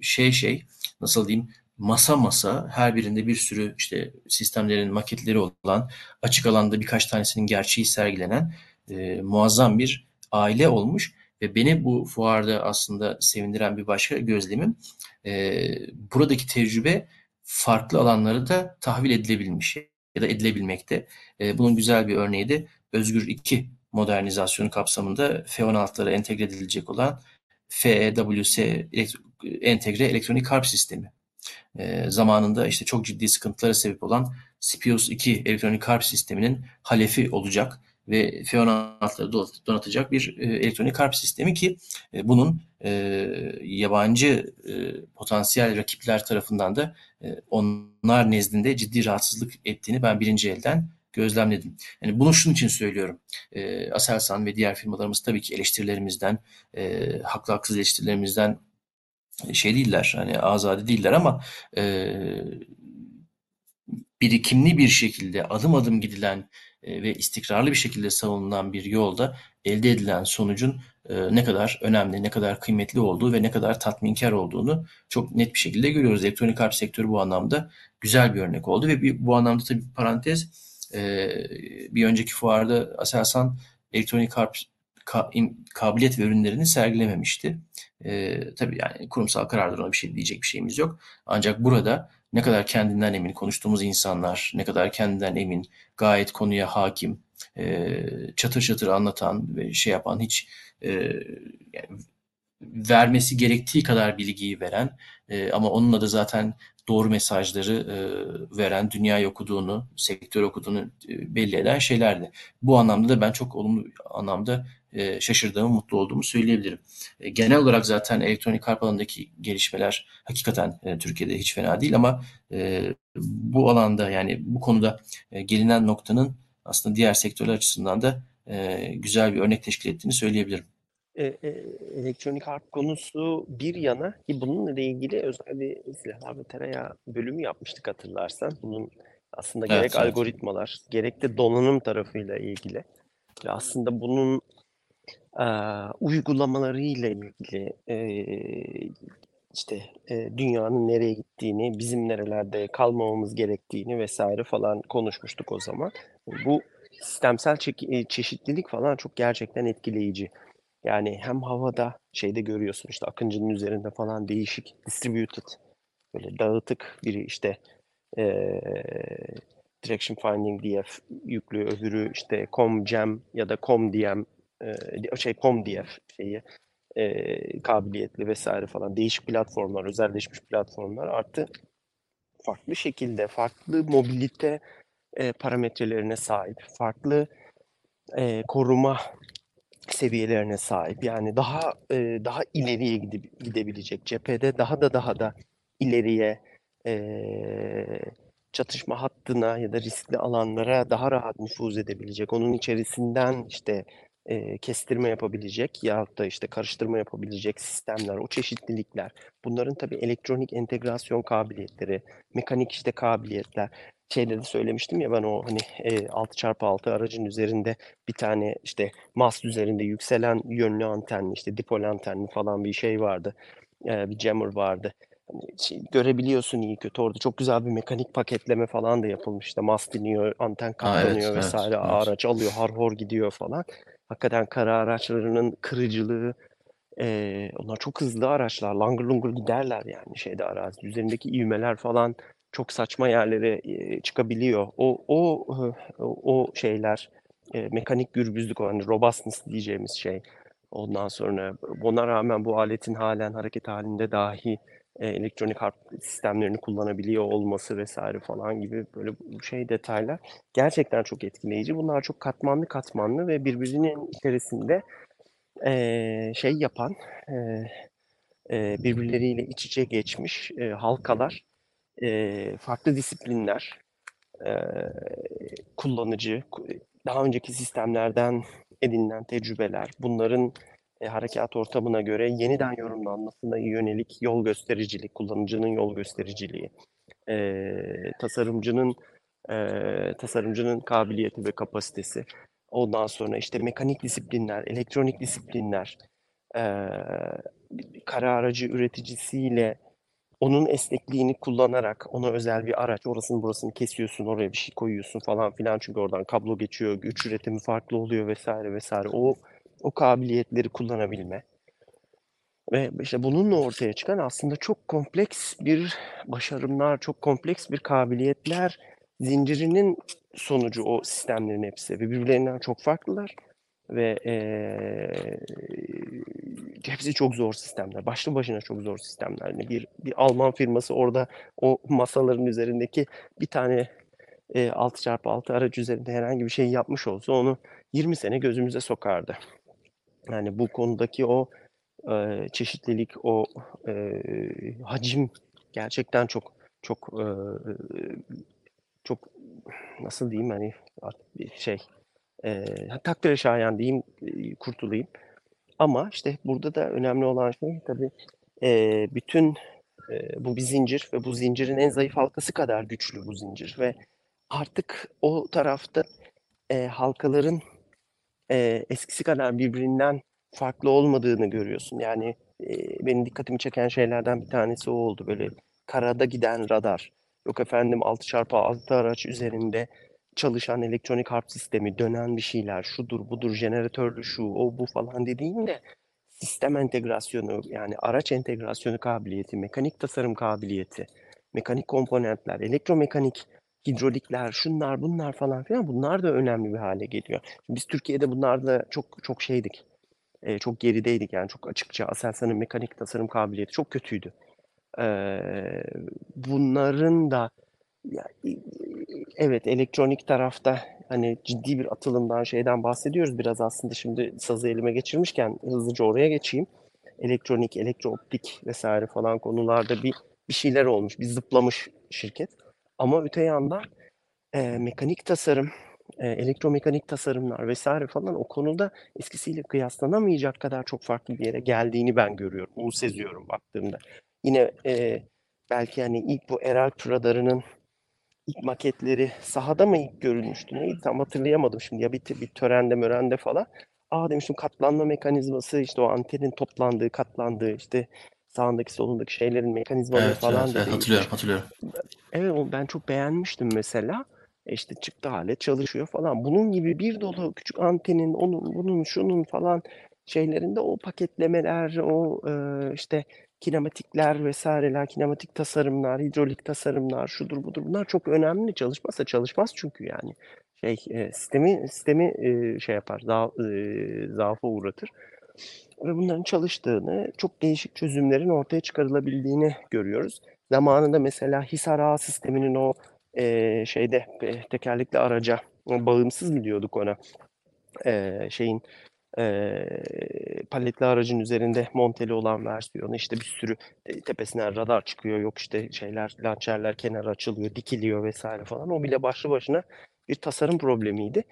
şey şey nasıl diyeyim masa masa her birinde bir sürü işte sistemlerin maketleri olan açık alanda birkaç tanesinin gerçeği sergilenen e, muazzam bir aile olmuş ve beni bu fuarda aslında sevindiren bir başka gözlemim e, buradaki tecrübe farklı alanlara da tahvil edilebilmiş ya da edilebilmekte. E, bunun güzel bir örneği de Özgür 2 modernizasyonu kapsamında F-16'lara entegre edilecek olan FEWS entegre elektronik harp sistemi. E, zamanında işte çok ciddi sıkıntılara sebep olan Spios 2 elektronik harp sisteminin halefi olacak ve F-16'ları donatacak bir e, elektronik harp sistemi ki e, bunun e, yabancı potansiyel rakipler tarafından da onlar nezdinde ciddi rahatsızlık ettiğini ben birinci elden gözlemledim. Yani bunu şunun için söylüyorum. Aselsan ve diğer firmalarımız tabii ki eleştirilerimizden, haklı haksız eleştirilerimizden şey değiller, hani azade değiller ama e, birikimli bir şekilde adım adım gidilen ve istikrarlı bir şekilde savunulan bir yolda elde edilen sonucun e, ne kadar önemli, ne kadar kıymetli olduğu ve ne kadar tatminkar olduğunu çok net bir şekilde görüyoruz. Elektronik harp sektörü bu anlamda güzel bir örnek oldu ve bir, bu anlamda tabii parantez e, bir önceki fuarda Aselsan elektronik harp kabiliyet ve ürünlerini sergilememişti. E, tabii yani kurumsal karardır ona bir şey diyecek bir şeyimiz yok. Ancak burada ne kadar kendinden emin konuştuğumuz insanlar, ne kadar kendinden emin, gayet konuya hakim, e, çatır çatır anlatan ve şey yapan hiç yani vermesi gerektiği kadar bilgiyi veren e, ama onunla da zaten doğru mesajları e, veren, dünyayı okuduğunu, sektör okuduğunu e, belli eden şeylerdi. Bu anlamda da ben çok olumlu anlamda e, şaşırdığımı, mutlu olduğumu söyleyebilirim. E, genel olarak zaten elektronik harp alanındaki gelişmeler hakikaten e, Türkiye'de hiç fena değil ama e, bu alanda yani bu konuda e, gelinen noktanın aslında diğer sektörler açısından da e, güzel bir örnek teşkil ettiğini söyleyebilirim. E, e, elektronik harp konusu bir yana ki bununla ilgili özel bir silahlar ve tereyağı bölümü yapmıştık hatırlarsan. Bunun aslında Evet, gerek evet. algoritmalar gerek de donanım tarafıyla ilgili ve aslında bunun e, uygulamalarıyla ilgili e, işte e, dünyanın nereye gittiğini, bizim nerelerde kalmamamız gerektiğini vesaire falan konuşmuştuk o zaman. Bu sistemsel çe- çeşitlilik falan çok gerçekten etkileyici. Yani hem havada şeyde görüyorsun işte Akıncı'nın üzerinde falan değişik distributed böyle dağıtık biri işte eee, Direction Finding DF yüklü öbürü işte ComGem ya da ComDM eee, şey ComDF şeyi eee, kabiliyetli vesaire falan değişik platformlar özelleşmiş platformlar artı farklı şekilde farklı mobilite eee, parametrelerine sahip farklı eee, koruma seviyelerine sahip. Yani daha e, daha ileriye gidip gidebilecek cephede daha da daha da ileriye e, çatışma hattına ya da riskli alanlara daha rahat nüfuz edebilecek. Onun içerisinden işte e, kestirme yapabilecek yahut da işte karıştırma yapabilecek sistemler, o çeşitlilikler. Bunların tabii elektronik entegrasyon kabiliyetleri, mekanik işte kabiliyetler. Şeyde de söylemiştim ya ben o hani e, 6x6 aracın üzerinde bir tane işte mast üzerinde yükselen yönlü antenli işte dipol antenli falan bir şey vardı. E, bir jammer vardı. Hani şey, görebiliyorsun iyi kötü orada çok güzel bir mekanik paketleme falan da yapılmış. İşte mast iniyor, anten evet, katlanıyor evet, vesaire. evet. Araç alıyor, har hor gidiyor falan. Hakikaten kara araçlarının kırıcılığı, e, onlar çok hızlı araçlar. Langır lungur giderler yani şeyde arazi. Üzerindeki ivmeler falan çok saçma yerlere çıkabiliyor. O o o şeyler mekanik gürbüzlük o hani robustness diyeceğimiz şey. Ondan sonra buna rağmen bu aletin halen hareket halinde dahi elektronik harp sistemlerini kullanabiliyor olması vesaire falan gibi böyle şey detaylar gerçekten çok etkileyici. Bunlar çok katmanlı katmanlı ve birbirinin içerisinde şey yapan birbirleriyle iç içe geçmiş halkalar, e, farklı disiplinler, eee, kullanıcı, ku daha önceki sistemlerden edinilen tecrübeler, bunların, eee, harekât ortamına göre yeniden yorumlanmasına yönelik yol göstericilik, kullanıcının yol göstericiliği, eee, tasarımcının, eee, tasarımcının kabiliyeti ve kapasitesi, ondan sonra, işte, mekanik disiplinler, elektronik disiplinler, eee, kara aracı üreticisiyle onun esnekliğini kullanarak ona özel bir araç, orasını burasını kesiyorsun, oraya bir şey koyuyorsun falan filan çünkü oradan kablo geçiyor, güç üretimi farklı oluyor vs. vs. O o kabiliyetleri kullanabilme ve, işte, bununla ortaya çıkan aslında çok kompleks bir başarımlar, çok kompleks bir kabiliyetler zincirinin sonucu o sistemlerin hepsi ve birbirlerinden çok farklılar ve, eee, hepsi çok zor sistemler. Başlı başına çok zor sistemler. Hani, bir bir Alman firması orada o masaların üzerindeki bir tane, eee, 6x6 araç üzerinde herhangi bir şey yapmış olsa onu 20 sene gözümüze sokardı. Yani, bu konudaki o, eee, çeşitlilik, o, eee, hacim gerçekten çok çok, eee, çok nasıl diyeyim, hani, şey, eee, takdire şayan diyeyim, eee, kurtulayım. Ama, işte, burada da önemli olan şey tabii, eee, bütün, eee, bu bir zincir ve bu zincirin en zayıf halkası kadar güçlü bu zincir ve artık o tarafta, eee, halkaların, eee, eskisi kadar birbirinden farklı olmadığını görüyorsun. Yani, eee, benim dikkatimi çeken şeylerden bir tanesi o oldu. Böyle karada giden radar, yok efendim 6x6 araç üzerinde çalışan elektronik harp sistemi, dönen bir şeyler, şudur budur, jeneratörlü şu, o bu falan dediğinde sistem entegrasyonu, yani araç entegrasyonu kabiliyeti, mekanik tasarım kabiliyeti, mekanik komponentler, elektromekanik, hidrolikler, şunlar bunlar falan filan bunlar da önemli bir hâle geliyor. Biz Türkiye'de bunlarda çok çok şeydik, eee, çok gerideydik yani çok açıkça Aselsan'ın mekanik tasarım kabiliyeti çok kötüydü. Eee, bunların da ya, evet, elektronik tarafta, hani, ciddi bir atılımdan, şeyden bahsediyoruz biraz aslında şimdi sazı elime geçirmişken hızlıca oraya geçeyim. Elektronik, elektrooptik vs. falan konularda bir bir şeyler olmuş, bir zıplamış şirket ama öte yandan, eee, mekanik tasarım, eee, elektromekanik tasarımlar vs. falan o konuda eskisiyle kıyaslanamayacak kadar çok farklı bir yere geldiğini ben görüyorum, onu seziyorum baktığımda. Yine, eee, belki, hani, ilk bu Eralp radarının ilk maketleri sahada mı ilk görülmüştü, neydi tam hatırlayamadım şimdi ya bir bir törende mörende falan. A, demiştim katlanma mekanizması, işte, o antenin toplandığı, katlandığı, işte, sağındaki solundaki şeylerin mekanizmaları Evet, falan evet, da evet. Hatırlıyorum, hatırlıyorum. Evet, ben çok beğenmiştim mesela. E, işte, çıktı alet çalışıyor falan. Bunun gibi bir dolu küçük antenin, onun, bunun, şunun falan şeylerinde o paketlemeler, o, eee, işte, kinematikler vs.ler, kinematik tasarımlar, hidrolik tasarımlar, şudur budur bunlar çok önemli. Çalışmazsa çalışmaz çünkü yani. Şey, eee, sistemi sistemi, eee, şey yapar, za zaafa uğratır ve bunların çalıştığını, çok değişik çözümlerin ortaya çıkarılabildiğini görüyoruz. Zamanında mesela Hisar Ağa sisteminin o, eee, şeyde, eee, tekerlekli araca, bağımsız mı diyorduk ona, eee, şeyin, eee, paletli aracın üzerinde monteli olan versiyonu, işte, bir sürü, tepesinden radar çıkıyor, yok, işte, şeyler, lançerler kenara açılıyor, dikiliyor vs. falan. O bile başlı başına bir tasarım problemiydi.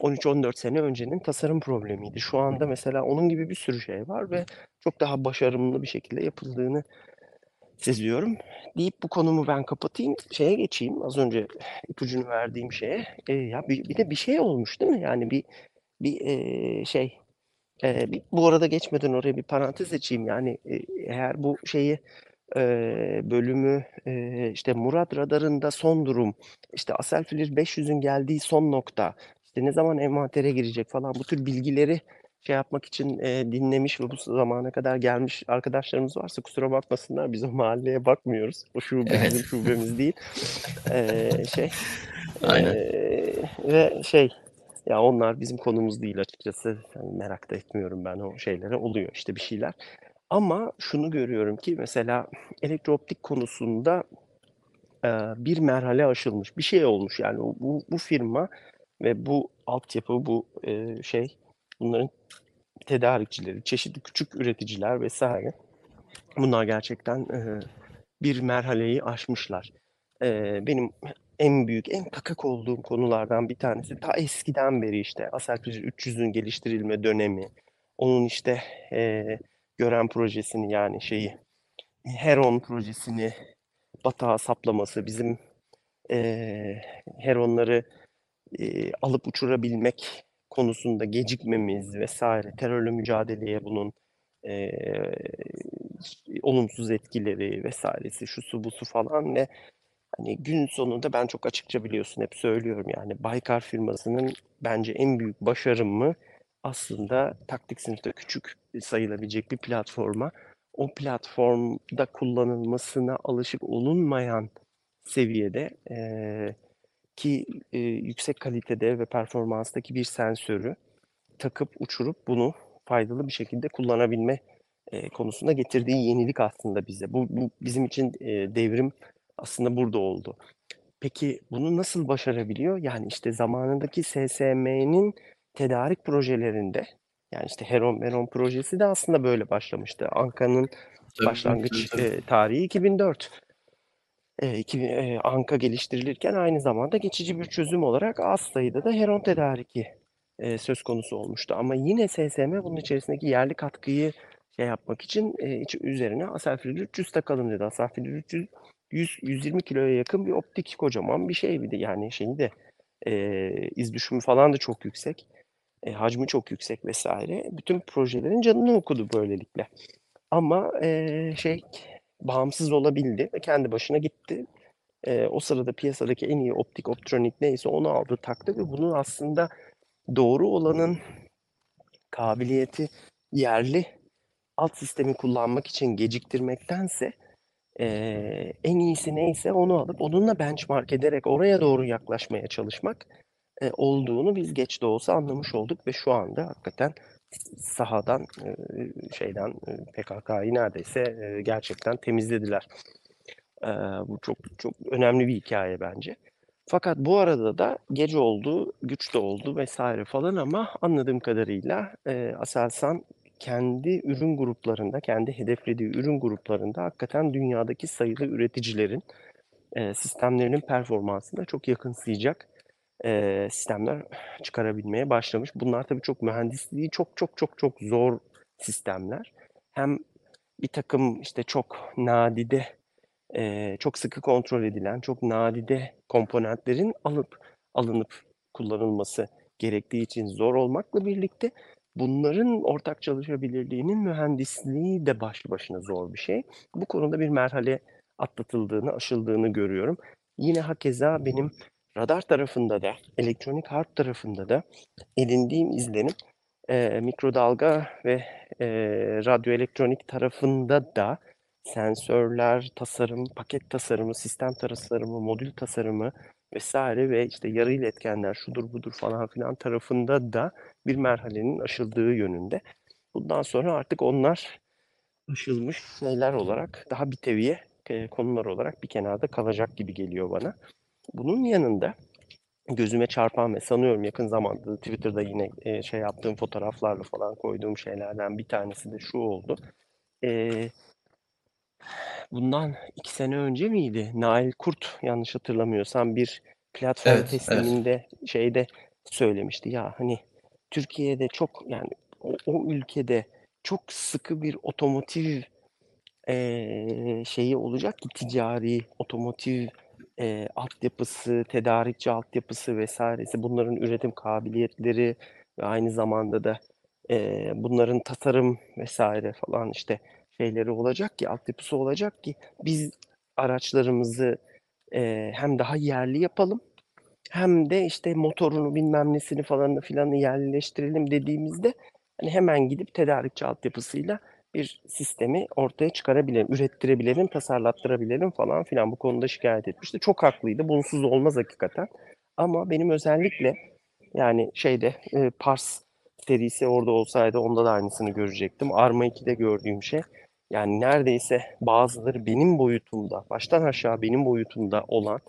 13-14 sene öncenin tasarım problemiydi. Şu anda mesela onun gibi bir sürü şey var ve çok daha başarımlı bir şekilde yapıldığını seziyorum deyip bu konumu ben kapatayım, şeye geçeyim, az önce ipucunu verdiğim şeye. Eee, ya, bir bir de bir şey olmuş değil mi? Yani bir bir, eee, şey, bir bu arada geçmeden oraya bir parantez açayım. Yani, eee, eğer bu şeyi, eee, bölümü, eee, işte, Murat radarında son durum, işte, Aselflir 500'ün geldiği son nokta, işte, ne zaman envantere girecek falan bu tür bilgileri şey yapmak için, eee, dinlemiş ve bu zamana kadar gelmiş arkadaşlarımız varsa kusura bakmasınlar. Biz o mahalleye bakmıyoruz. O şube Evet. bizim şubemiz değil. Eee, şey, Aynen. eee, ve şey, ya, onlar bizim konumuz değil açıkçası. Hani, merak da etmiyorum ben o şeylere. Oluyor, işte, bir şeyler ama şunu görüyorum ki mesela elektrooptik konusunda, eee, bir merhale aşılmış, bir şey olmuş yani bu bu firma ve bu altyapı, bu, eee, şey, bunların tedarikçileri, çeşitli küçük üreticiler vs. bunlar gerçekten, eee, bir merhaleyi aşmışlar. Eee, benim en büyük, en kakık olduğum konulardan bir tanesi. Ta eskiden beri işte Aselfir 300'ün geliştirilme dönemi, onun işte eee Gören projesini yani şeyi Heron projesini batağa saplaması, bizim eee Heron'ları eee, alıp uçurabilmek konusunda gecikmemiz vesaire, terörle mücadeleye bunun eee, olumsuz etkileri vesairesi, şusu busu falan ve hani gün sonunda ben çok açıkça biliyorsun hep söylüyorum yani Baykar firmasının bence en büyük başarımı aslında taktik sınıfta küçük sayılabilecek bir platforma. O platformda kullanılmasına alışık olunmayan seviyede eee, ki eee, yüksek kalitede ve performanstaki bir sensörü takıp uçurup bunu faydalı bir şekilde kullanabilme eee, konusunda getirdiği yenilik aslında bize. Bu, bu bizim için eee, devrim aslında burada oldu. Peki bunu nasıl başarabiliyor? Yani işte zamanındaki SSM'nin tedarik projelerinde yani işte Heron Meron projesi de aslında böyle başlamıştı. Anka'nın Tabii, başlangıç tabii, tabii. e, tarihi 2004. E, 2000, e, Anka geliştirilirken aynı zamanda geçici bir çözüm olarak az sayıda da Heron tedariki e, söz konusu olmuştu. Ama yine SSM bunun içerisindeki yerli katkıyı şey yapmak için e, iç- üzerine Aselfrid 300 takalım dedi. Aselfrid 300 100, 120 kiloya yakın bir optik kocaman bir şey bir de yani şeyi de e, iz düşümü falan da çok yüksek. E, hacmi çok yüksek vesaire. Bütün projelerin canını okudu böylelikle. Ama e, şey bağımsız olabildi ve kendi başına gitti. E, o sırada piyasadaki en iyi optik optronik neyse onu aldı taktı ve bunun aslında doğru olanın kabiliyeti yerli alt sistemi kullanmak için geciktirmektense eee, en iyisi neyse onu alıp onunla benchmark ederek oraya doğru yaklaşmaya çalışmak e, olduğunu biz geç de olsa anlamış olduk ve şu anda hakikaten sahadan e, şeyden e, PKK'yı neredeyse e, gerçekten temizlediler. E, bu çok çok önemli bir hikaye bence. Fakat bu arada da gece oldu, güç de oldu vesaire falan ama anladığım kadarıyla e, Aselsan kendi ürün gruplarında, kendi hedeflediği ürün gruplarında hakikaten dünyadaki sayılı üreticilerin e, sistemlerinin performansına çok yakınsayacak e, sistemler çıkarabilmeye başlamış. Bunlar tabii çok mühendisliği çok çok çok çok zor sistemler. Hem bir takım işte çok nadide e, çok sıkı kontrol edilen, çok nadide komponentlerin alıp alınıp kullanılması gerektiği için zor olmakla birlikte bunların ortak çalışabilirliğinin mühendisliği de başlı başına zor bir şey. Bu konuda bir merhale atlatıldığını, aşıldığını görüyorum. Yine hakeza benim radar tarafında da, elektronik harp tarafında da edindiğim izlenim e, mikrodalga ve e, radyoelektronik tarafında da sensörler, tasarım, paket tasarımı, sistem tasarımı, modül tasarımı vesaire ve işte yarı iletkenler şudur budur falan filan tarafında da bir merhalenin aşıldığı yönünde. Bundan sonra artık onlar aşılmış şeyler olarak daha bir teviye e, konular olarak bir kenarda kalacak gibi geliyor bana. Bunun yanında gözüme çarpan ve sanıyorum yakın zamanda Twitter'da yine e, şey yaptığım fotoğraflarla falan koyduğum şeylerden bir tanesi de şu oldu. E, bundan iki sene önce miydi? Nail Kurt yanlış hatırlamıyorsam bir platform Evet, evet. tesliminde şeyde söylemişti ya hani Türkiye'de çok yani o, o ülkede çok sıkı bir otomotiv eee, şeyi olacak ki ticari otomotiv eee, altyapısı, tedarikçi altyapısı vesairesi bunların üretim kabiliyetleri ve aynı zamanda da eee, bunların tasarım vesaire falan işte şeyleri olacak ki altyapısı olacak ki biz araçlarımızı eee, hem daha yerli yapalım hem de işte motorunu bilmem nesini falanını filanı yerleştirelim dediğimizde hani hemen gidip tedarikçi altyapısıyla bir sistemi ortaya çıkarabilirim, ürettirebilirim, tasarlattırabilirim falan filan. Bu konuda şikayet etmişti. Çok haklıydı. Bunsuz olmaz hakikaten. Ama benim özellikle yani şeyde e, Pars serisi orada olsaydı onda da aynısını görecektim. Arma 2'de gördüğüm şey yani neredeyse bazıları benim boyutumda, baştan aşağı benim boyutumda olan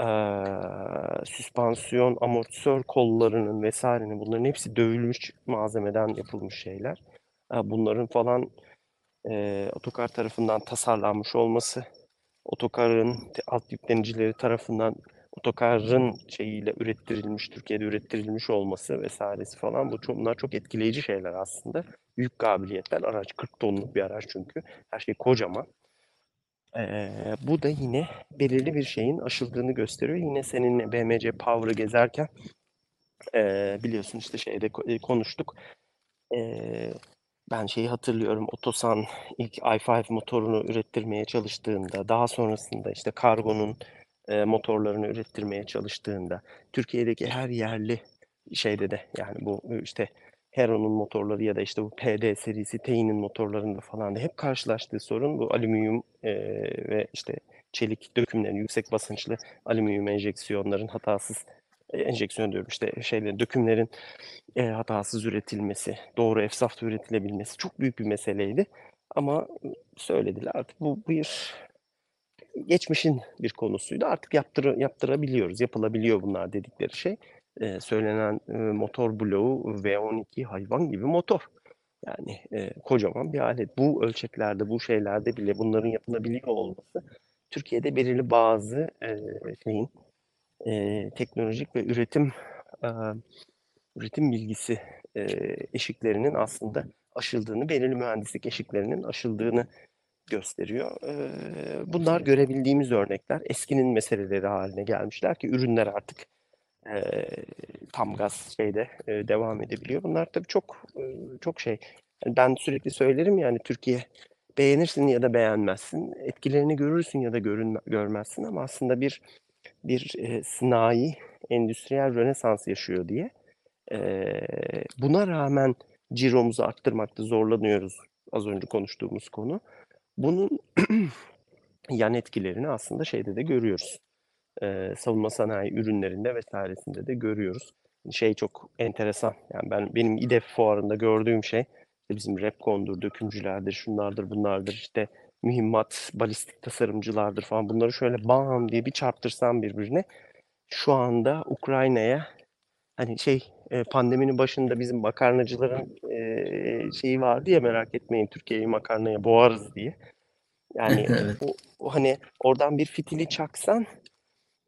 eee, süspansiyon, amortisör kollarının vesairenin bunların hepsi dövülmüş malzemeden yapılmış şeyler. Eee, bunların falan eee otokar tarafından tasarlanmış olması, otokarın alt yüklenicileri tarafından otokarın şeyiyle ürettirilmiş, Türkiye'de ürettirilmiş olması vesairesi falan bu çok, bunlar çok etkileyici şeyler aslında. Büyük kabiliyetler. Araç 40 tonluk bir araç çünkü. Her şey kocaman. Ee, bu da yine belirli bir şeyin aşıldığını gösteriyor. Yine seninle BMC Power'ı gezerken e, biliyorsun işte şeyde ko- konuştuk. Ee, ben şeyi hatırlıyorum. Otosan ilk i5 motorunu ürettirmeye çalıştığında, daha sonrasında işte Kargo'nun e, motorlarını ürettirmeye çalıştığında, Türkiye'deki her yerli şeyde de yani bu işte Hero'nun motorları ya da işte bu PD serisi Teyin'in motorlarında falan da hep karşılaştığı sorun bu alüminyum e, ve işte çelik dökümlerin yüksek basınçlı alüminyum enjeksiyonların hatasız e, enjeksiyon diyorum işte şeylerin dökümlerin e, hatasız üretilmesi, doğru efsafta üretilebilmesi çok büyük bir meseleydi. Ama söylediler artık bu bir geçmişin bir konusuydu. Artık yaptır, yaptırabiliyoruz, yapılabiliyor bunlar dedikleri şey. E, söylenen e, motor bloğu V12 hayvan gibi motor. Yani e, kocaman bir alet. Bu ölçeklerde, bu şeylerde bile bunların yapılabiliyor olması Türkiye'de belirli bazı e, şeyin e, teknolojik ve üretim e, üretim bilgisi e, eşiklerinin aslında aşıldığını, belirli mühendislik eşiklerinin aşıldığını gösteriyor. E, bunlar görebildiğimiz örnekler. Eskinin meseleleri haline gelmişler ki ürünler artık e, tam gaz şeyde e, devam edebiliyor. Bunlar tabii çok e, çok şey. Ben sürekli söylerim yani Türkiye beğenirsin ya da beğenmezsin. Etkilerini görürsün ya da görünme, görmezsin ama aslında bir bir e, sanayi, endüstriyel rönesans yaşıyor diye. E, buna rağmen ciromuzu arttırmakta zorlanıyoruz. Az önce konuştuğumuz konu. Bunun yan etkilerini aslında şeyde de görüyoruz. E, savunma sanayi ürünlerinde vesairesinde de görüyoruz. Şey çok enteresan. Yani ben benim İDEF fuarında gördüğüm şey işte bizim Repcon'dur, dökümcülerdir, şunlardır, bunlardır işte mühimmat, balistik tasarımcılardır falan bunları şöyle bam diye bir çarptırsam birbirine şu anda Ukrayna'ya hani şey pandeminin başında bizim makarnacıların şeyi vardı ya merak etmeyin Türkiye'yi makarnaya boğarız diye. Yani Evet. o, o hani oradan bir fitili çaksan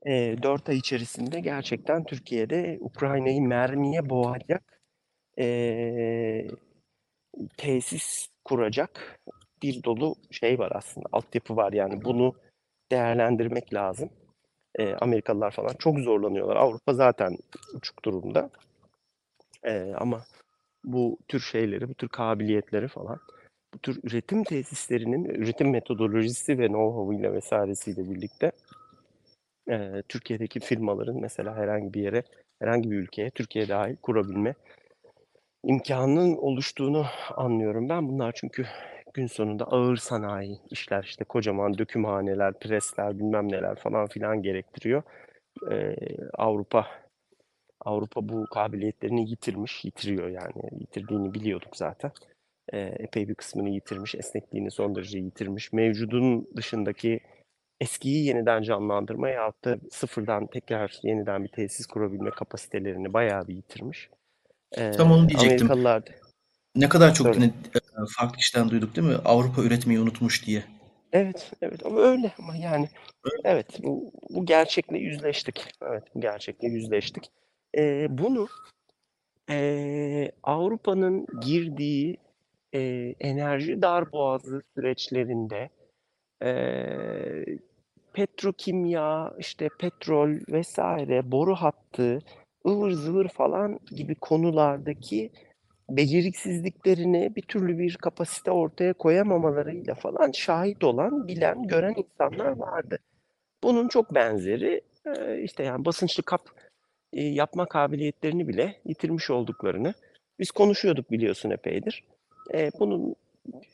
e, 4 ay içerisinde gerçekten Türkiye'de Ukrayna'yı mermiye boğacak e, tesis kuracak bir dolu şey var aslında. Altyapı var yani bunu değerlendirmek lazım. E, Amerikalılar falan çok zorlanıyorlar. Avrupa zaten uçuk durumda. E, ama bu tür şeyleri, bu tür kabiliyetleri falan, bu tür üretim tesislerinin üretim metodolojisi ve know-how'ıyla vesairesiyle birlikte e, Türkiye'deki firmaların mesela herhangi bir yere, herhangi bir ülkeye, Türkiye dahil kurabilme imkanının oluştuğunu anlıyorum ben. Bunlar çünkü gün sonunda ağır sanayi işler işte kocaman dökümhaneler, presler bilmem neler falan filan gerektiriyor. Ee, Avrupa Avrupa bu kabiliyetlerini yitirmiş, yitiriyor yani. Yitirdiğini biliyorduk zaten. Ee, epey bir kısmını yitirmiş, esnekliğini son derece yitirmiş. Mevcudun dışındaki eskiyi yeniden canlandırma ya da sıfırdan tekrar yeniden bir tesis kurabilme kapasitelerini bayağı bir yitirmiş. Ee, Tam onu diyecektim. Amerikalılar Ne kadar çok e, farklı kişiden duyduk değil mi? Avrupa üretmeyi unutmuş diye. Evet, evet ama öyle ama yani evet bu, bu gerçekle yüzleştik. Evet bu gerçekle yüzleştik. Ee, bunu ee, Avrupa'nın girdiği ee, enerji darboğazı süreçlerinde ee, petrokimya, işte petrol vesaire, boru hattı, ıvır zıvır falan gibi konulardaki beceriksizliklerini bir türlü bir kapasite ortaya koyamamalarıyla falan şahit olan, bilen, gören insanlar vardı. Bunun çok benzeri e, işte yani basınçlı kap e, yapma kabiliyetlerini bile yitirmiş olduklarını biz konuşuyorduk biliyorsun epeydir. E, bunun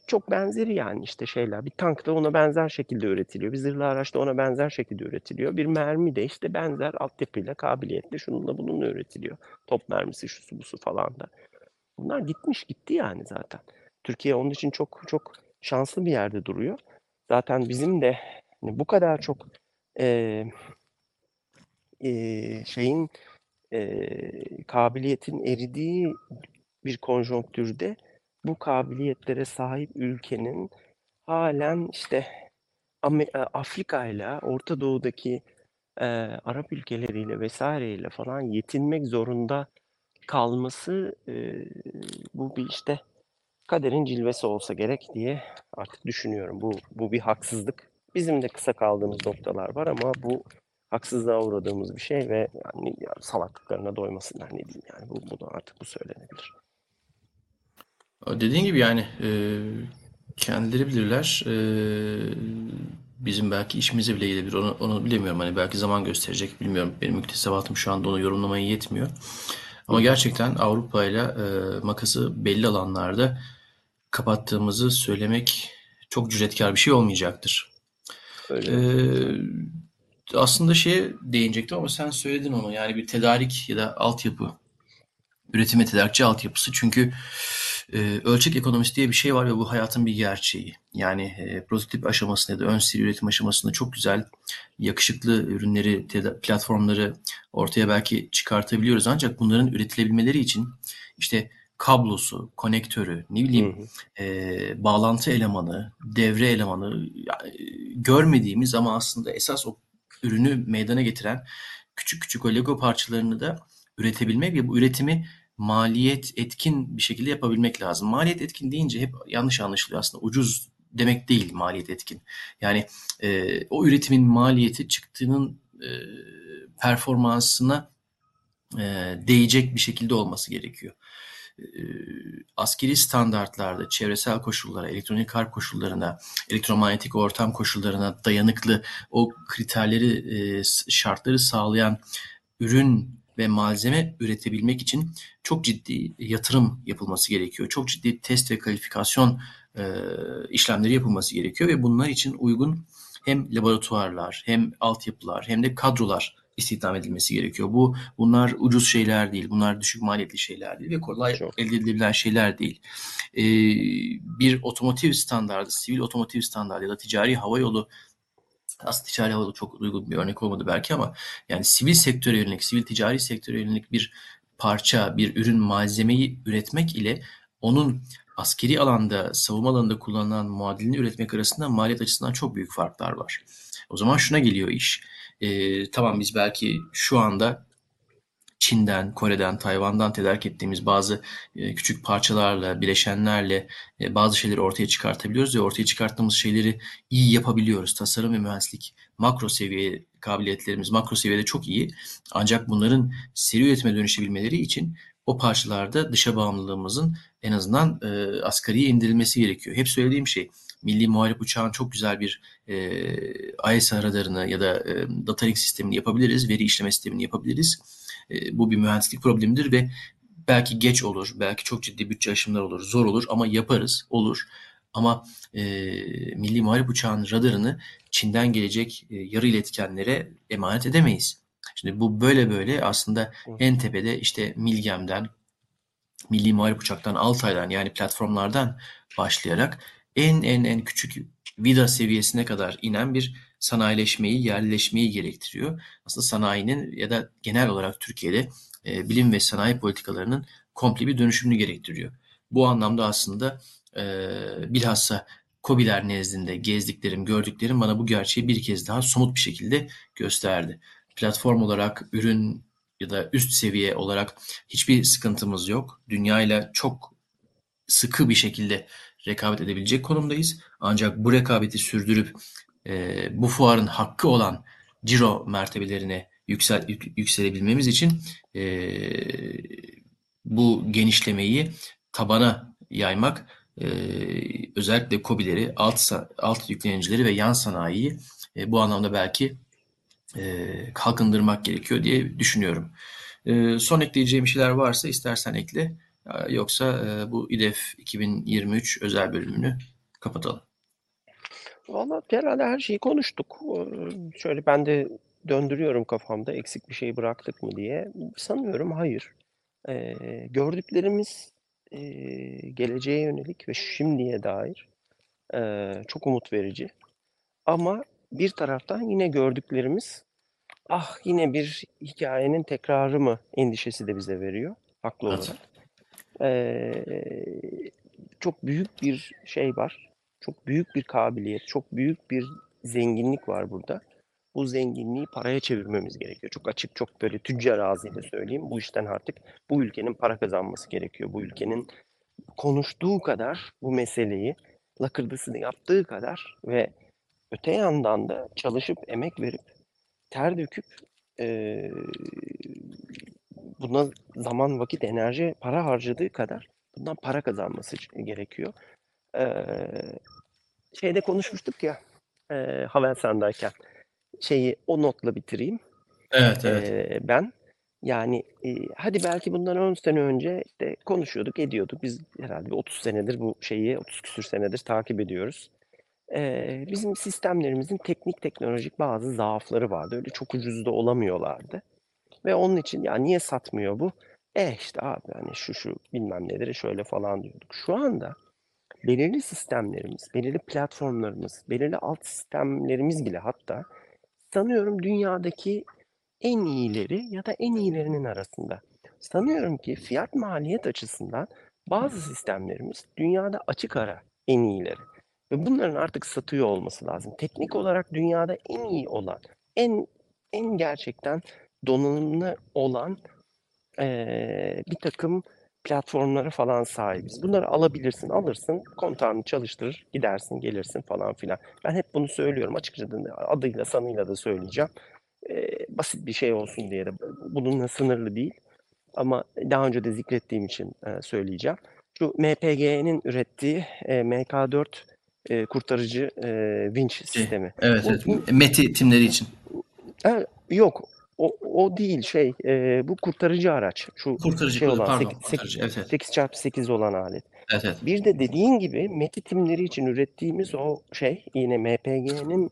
çok benzeri yani işte şeyler. Bir tank da ona benzer şekilde üretiliyor. Bir zırhlı araç da ona benzer şekilde üretiliyor. Bir mermi de işte benzer altyapıyla, kabiliyetle şununla bununla üretiliyor. Top mermisi, şusu busu falan da. Bunlar gitmiş gitti yani zaten. Türkiye onun için çok çok şanslı bir yerde duruyor. Zaten bizim de hani bu kadar çok e, e, şeyin e, kabiliyetin eridiği bir konjonktürde bu kabiliyetlere sahip ülkenin halen işte Afrika ile Orta Doğu'daki eee, Arap ülkeleriyle vs.yle falan yetinmek zorunda kalması, eee, bu bir, işte, kaderin cilvesi olsa gerek diye artık düşünüyorum. Bu bu bir haksızlık. Bizim de kısa kaldığımız noktalar var ama bu haksızlığa uğradığımız bir şey ve yani ya salaklıklarına doymasınlar ne diyeyim yani. Bu bu da artık bu söylenebilir. Dediğin gibi yani e, kendileri bilirler. E, bizim belki işimize bile gelebilir. Onu, onu bilemiyorum. Hani belki zaman gösterecek bilmiyorum. Benim müktesebatım şu anda onu yorumlamaya yetmiyor. Ama gerçekten Avrupa ile e, makası belli alanlarda kapattığımızı söylemek çok cüretkar bir şey olmayacaktır. Öyle. Ee, aslında şeye değinecektim ama sen söyledin onu. Yani bir tedarik ya da altyapı, üretim ve tedarikçi altyapısı. Çünkü e, ölçek ekonomisi diye bir şey var ve bu hayatın bir gerçeği. Yani e, prototip aşamasında ya da ön seri üretim aşamasında çok güzel, yakışıklı ürünleri, platformları ortaya belki çıkartabiliyoruz. Ancak bunların üretilebilmeleri için işte kablosu, konektörü, ne bileyim hı hı. E, bağlantı elemanı, devre elemanı yani, görmediğimiz ama aslında esas o ürünü meydana getiren küçük küçük o Lego parçalarını da üretebilmek ve bu üretimi maliyet etkin bir şekilde yapabilmek lazım. Maliyet etkin deyince hep yanlış anlaşılıyor aslında. Ucuz demek değil maliyet etkin. Yani e, o üretimin maliyeti çıktığının e, performansına e, değecek bir şekilde olması gerekiyor. E, askeri standartlarda çevresel koşullara, elektronik harp koşullarına, elektromanyetik ortam koşullarına dayanıklı o kriterleri, e, şartları sağlayan ürün ve malzeme üretebilmek için çok ciddi yatırım yapılması gerekiyor. Çok ciddi test ve kalifikasyon e, işlemleri yapılması gerekiyor ve bunlar için uygun hem laboratuvarlar, hem altyapılar, hem de kadrolar istihdam edilmesi gerekiyor. Bu bunlar ucuz şeyler değil, bunlar düşük maliyetli şeyler değil ve kolay Çok. elde edilebilen şeyler değil. Ee, bir otomotiv standardı, sivil otomotiv standardı ya da ticari hava yolu aslında ticari hava yolu çok uygun bir örnek olmadı belki ama yani sivil sektöre yönelik, sivil ticari sektöre yönelik bir parça, bir ürün, malzemeyi üretmek ile onun askeri alanda, savunma alanında kullanılan muadilini üretmek arasında maliyet açısından çok büyük farklar var. O zaman şuna geliyor iş. Ee, tamam biz belki şu anda Çin'den, Kore'den, Tayvan'dan tedarik ettiğimiz bazı e, küçük parçalarla, bileşenlerle e, bazı şeyleri ortaya çıkartabiliyoruz ve ortaya çıkarttığımız şeyleri iyi yapabiliyoruz. Tasarım ve mühendislik makro seviye kabiliyetlerimiz makro seviyede çok iyi. Ancak bunların seri üretime dönüşebilmeleri için o parçalarda dışa bağımlılığımızın en azından e, asgariye indirilmesi gerekiyor. Hep söylediğim şey milli muharip uçağın çok güzel bir e, ISR radarını ya da e, data link sistemini yapabiliriz, veri işleme sistemini yapabiliriz. E, bu bir mühendislik problemidir ve belki geç olur, belki çok ciddi bütçe aşımlar olur, zor olur ama yaparız, olur. Ama e, milli muharip uçağın radarını Çin'den gelecek e, yarı iletkenlere emanet edemeyiz. Şimdi bu böyle böyle aslında en tepede işte Milgem'den, Milli Muharip Uçak'tan, Altay'dan yani platformlardan başlayarak en en en küçük vida seviyesine kadar inen bir sanayileşmeyi, yerleşmeyi gerektiriyor. Aslında sanayinin ya da genel olarak Türkiye'de e, bilim ve sanayi politikalarının komple bir dönüşümünü gerektiriyor. Bu anlamda aslında e, bilhassa COBİ'ler nezdinde gezdiklerim, gördüklerim bana bu gerçeği bir kez daha somut bir şekilde gösterdi. Platform olarak, ürün ya da üst seviye olarak hiçbir sıkıntımız yok. Dünya ile çok sıkı bir şekilde rekabet edebilecek konumdayız. Ancak bu rekabeti sürdürüp e, bu fuarın hakkı olan ciro mertebelerine yüksel, yükselebilmemiz için e, bu genişlemeyi tabana yaymak e, özellikle COBİ'leri, alt, alt yüklenicileri ve yan sanayiyi e, bu anlamda belki e, kalkındırmak gerekiyor diye düşünüyorum. E, son ekleyeceğim şeyler varsa istersen ekle. Yoksa e, bu İDEF 2023 özel bölümünü kapatalım. Valla herhalde her şeyi konuştuk. Şöyle ben de döndürüyorum kafamda eksik bir şey bıraktık mı diye. Sanıyorum hayır. Ee, gördüklerimiz e, geleceğe yönelik ve şimdiye dair e, çok umut verici. Ama bir taraftan yine gördüklerimiz ah yine bir hikayenin tekrarı mı endişesi de bize veriyor haklı Evet. olarak. Ee, çok büyük bir şey var. Çok büyük bir kabiliyet, çok büyük bir zenginlik var burada. bu zenginliği paraya çevirmemiz gerekiyor. Çok açık, çok böyle tüccar ağzıyla söyleyeyim. Bu işten artık bu ülkenin para kazanması gerekiyor. Bu ülkenin konuştuğu kadar bu meseleyi, lakırdısını yaptığı kadar ve öte yandan da çalışıp emek verip ter döküp e, buna zaman, vakit, enerji, para harcadığı kadar bundan para kazanması gerekiyor. Şeyde konuşmuştuk ya e, Havelsan'dayken şeyi o notla bitireyim. Evet, evet. Ee, ben yani e, hadi belki bundan 10 sene önce işte konuşuyorduk, ediyorduk. Biz herhalde 30 senedir bu şeyi, 30 küsür senedir takip ediyoruz. Ee, bizim sistemlerimizin teknik teknolojik bazı zaafları vardı. Öyle çok ucuz da olamıyorlardı. Ve onun için ya niye satmıyor bu? E işte abi hani şu şu bilmem nedir şöyle falan diyorduk. Şu anda belirli sistemlerimiz, belirli platformlarımız, belirli alt sistemlerimiz bile hatta sanıyorum dünyadaki en iyileri ya da en iyilerinin arasında. Sanıyorum ki fiyat maliyet açısından bazı sistemlerimiz dünyada açık ara en iyileri. Ve bunların artık satıyor olması lazım. Teknik olarak dünyada en iyi olan, en en gerçekten donanımlı olan eee, bir takım platformlara falan sahibiz. Bunları alabilirsin, alırsın, kontağını çalıştırır, gidersin, gelirsin falan filan. Ben hep bunu söylüyorum açıkça da adıyla sanıyla da söyleyeceğim. Eee, basit bir şey olsun diye de bununla sınırlı değil. Ama daha önce de zikrettiğim için e, söyleyeceğim. Şu MPG'nin ürettiği e, MK4 e, kurtarıcı e, winch sistemi. Evet, evet. Meti timleri için. Ha, yok o, o değil şey e, bu kurtarıcı araç. Şu Kurtarıcı, şey olan pardon, 8, kurtarıcı. Evet, evet. 8x8 olan alet. Evet, evet. Bir de dediğin gibi meti timleri için ürettiğimiz o şey yine MPG'nin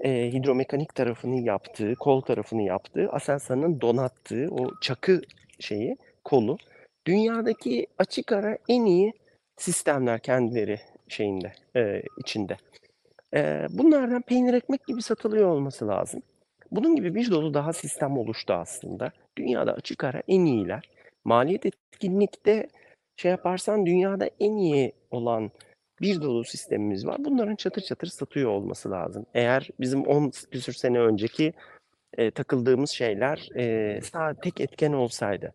e, hidromekanik tarafını yaptığı, kol tarafını yaptığı, Aselsan'ın donattığı o çakı şeyi, kolu dünyadaki açık ara en iyi sistemler kendileri şeyinde, e, içinde. E, bunlardan peynir ekmek gibi satılıyor olması lazım. Bunun gibi bir dolu daha sistem oluştu aslında. Dünyada açık ara en iyiler. Maliyet etkinlikte şey yaparsan dünyada en iyi olan bir dolu sistemimiz var. Bunların çatır çatır satıyor olması lazım. Eğer bizim 10 küsür sene önceki e, takıldığımız şeyler e, sadece tek etken olsaydı.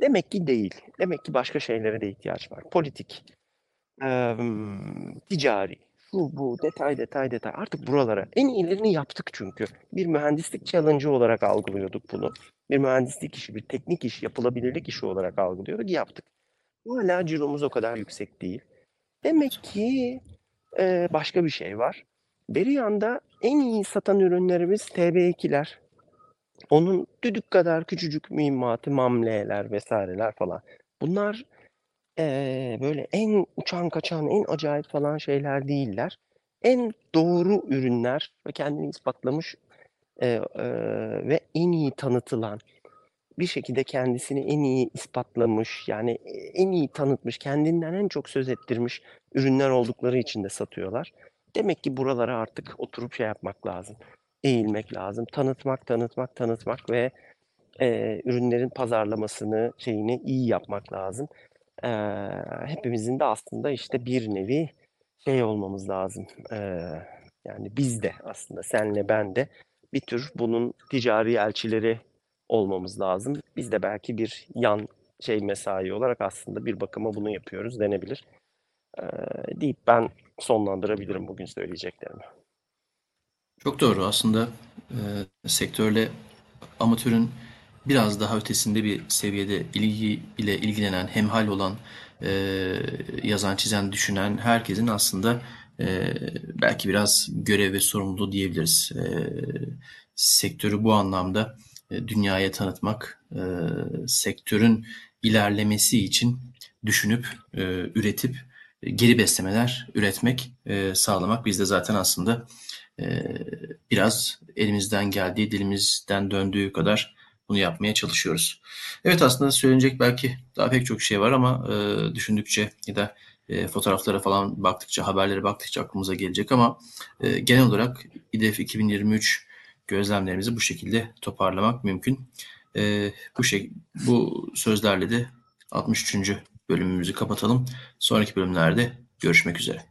Demek ki değil. Demek ki başka şeylere de ihtiyaç var. Politik, e, ticari, şu bu detay detay detay artık buralara en iyilerini yaptık çünkü. Bir mühendislik challenge olarak algılıyorduk bunu. Bir mühendislik işi, bir teknik iş, yapılabilirlik işi olarak algılıyorduk, yaptık. Hala ciromuz o kadar yüksek değil. Demek ki e, başka bir şey var. Beri yanda en iyi satan ürünlerimiz TB2'ler. Onun düdük kadar küçücük mühimmatı, mamleler vesaireler falan. Bunlar eee, böyle en uçan kaçan, en acayip falan şeyler değiller. En doğru ürünler ve kendini ispatlamış eee, eee, ve en iyi tanıtılan, bir şekilde kendisini en iyi ispatlamış, yani en iyi tanıtmış, kendinden en çok söz ettirmiş ürünler oldukları için de satıyorlar. Demek ki buralara artık oturup şey yapmak lazım, eğilmek lazım, tanıtmak, tanıtmak, tanıtmak ve eee, ürünlerin pazarlamasını, şeyini iyi yapmak lazım. Eee, hepimizin de aslında işte bir nevi şey olmamız lazım. Eee, yani biz de aslında senle ben de bir tür bunun ticari elçileri olmamız lazım. Biz de belki bir yan şey mesai olarak aslında bir bakıma bunu yapıyoruz denebilir. Eee, deyip ben sonlandırabilirim bugün söyleyeceklerimi. Çok doğru. Aslında e, sektörle amatörün biraz daha ötesinde bir seviyede ilgi ile ilgilenen, hemhal olan, e, yazan, çizen, düşünen herkesin aslında e, belki biraz görev ve sorumluluğu diyebiliriz. E, sektörü bu anlamda e, dünyaya tanıtmak, e, sektörün ilerlemesi için düşünüp, e, üretip, geri beslemeler üretmek, e, sağlamak. Biz de zaten aslında e, biraz elimizden geldiği, dilimizden döndüğü kadar bunu yapmaya çalışıyoruz. Evet aslında söylenecek belki daha pek çok şey var ama e, düşündükçe ya da e, fotoğraflara falan baktıkça, haberlere baktıkça aklımıza gelecek ama e, genel olarak İDEF 2023 gözlemlerimizi bu şekilde toparlamak mümkün. E, bu şey, bu sözlerle de 63. bölümümüzü kapatalım. Sonraki bölümlerde görüşmek üzere.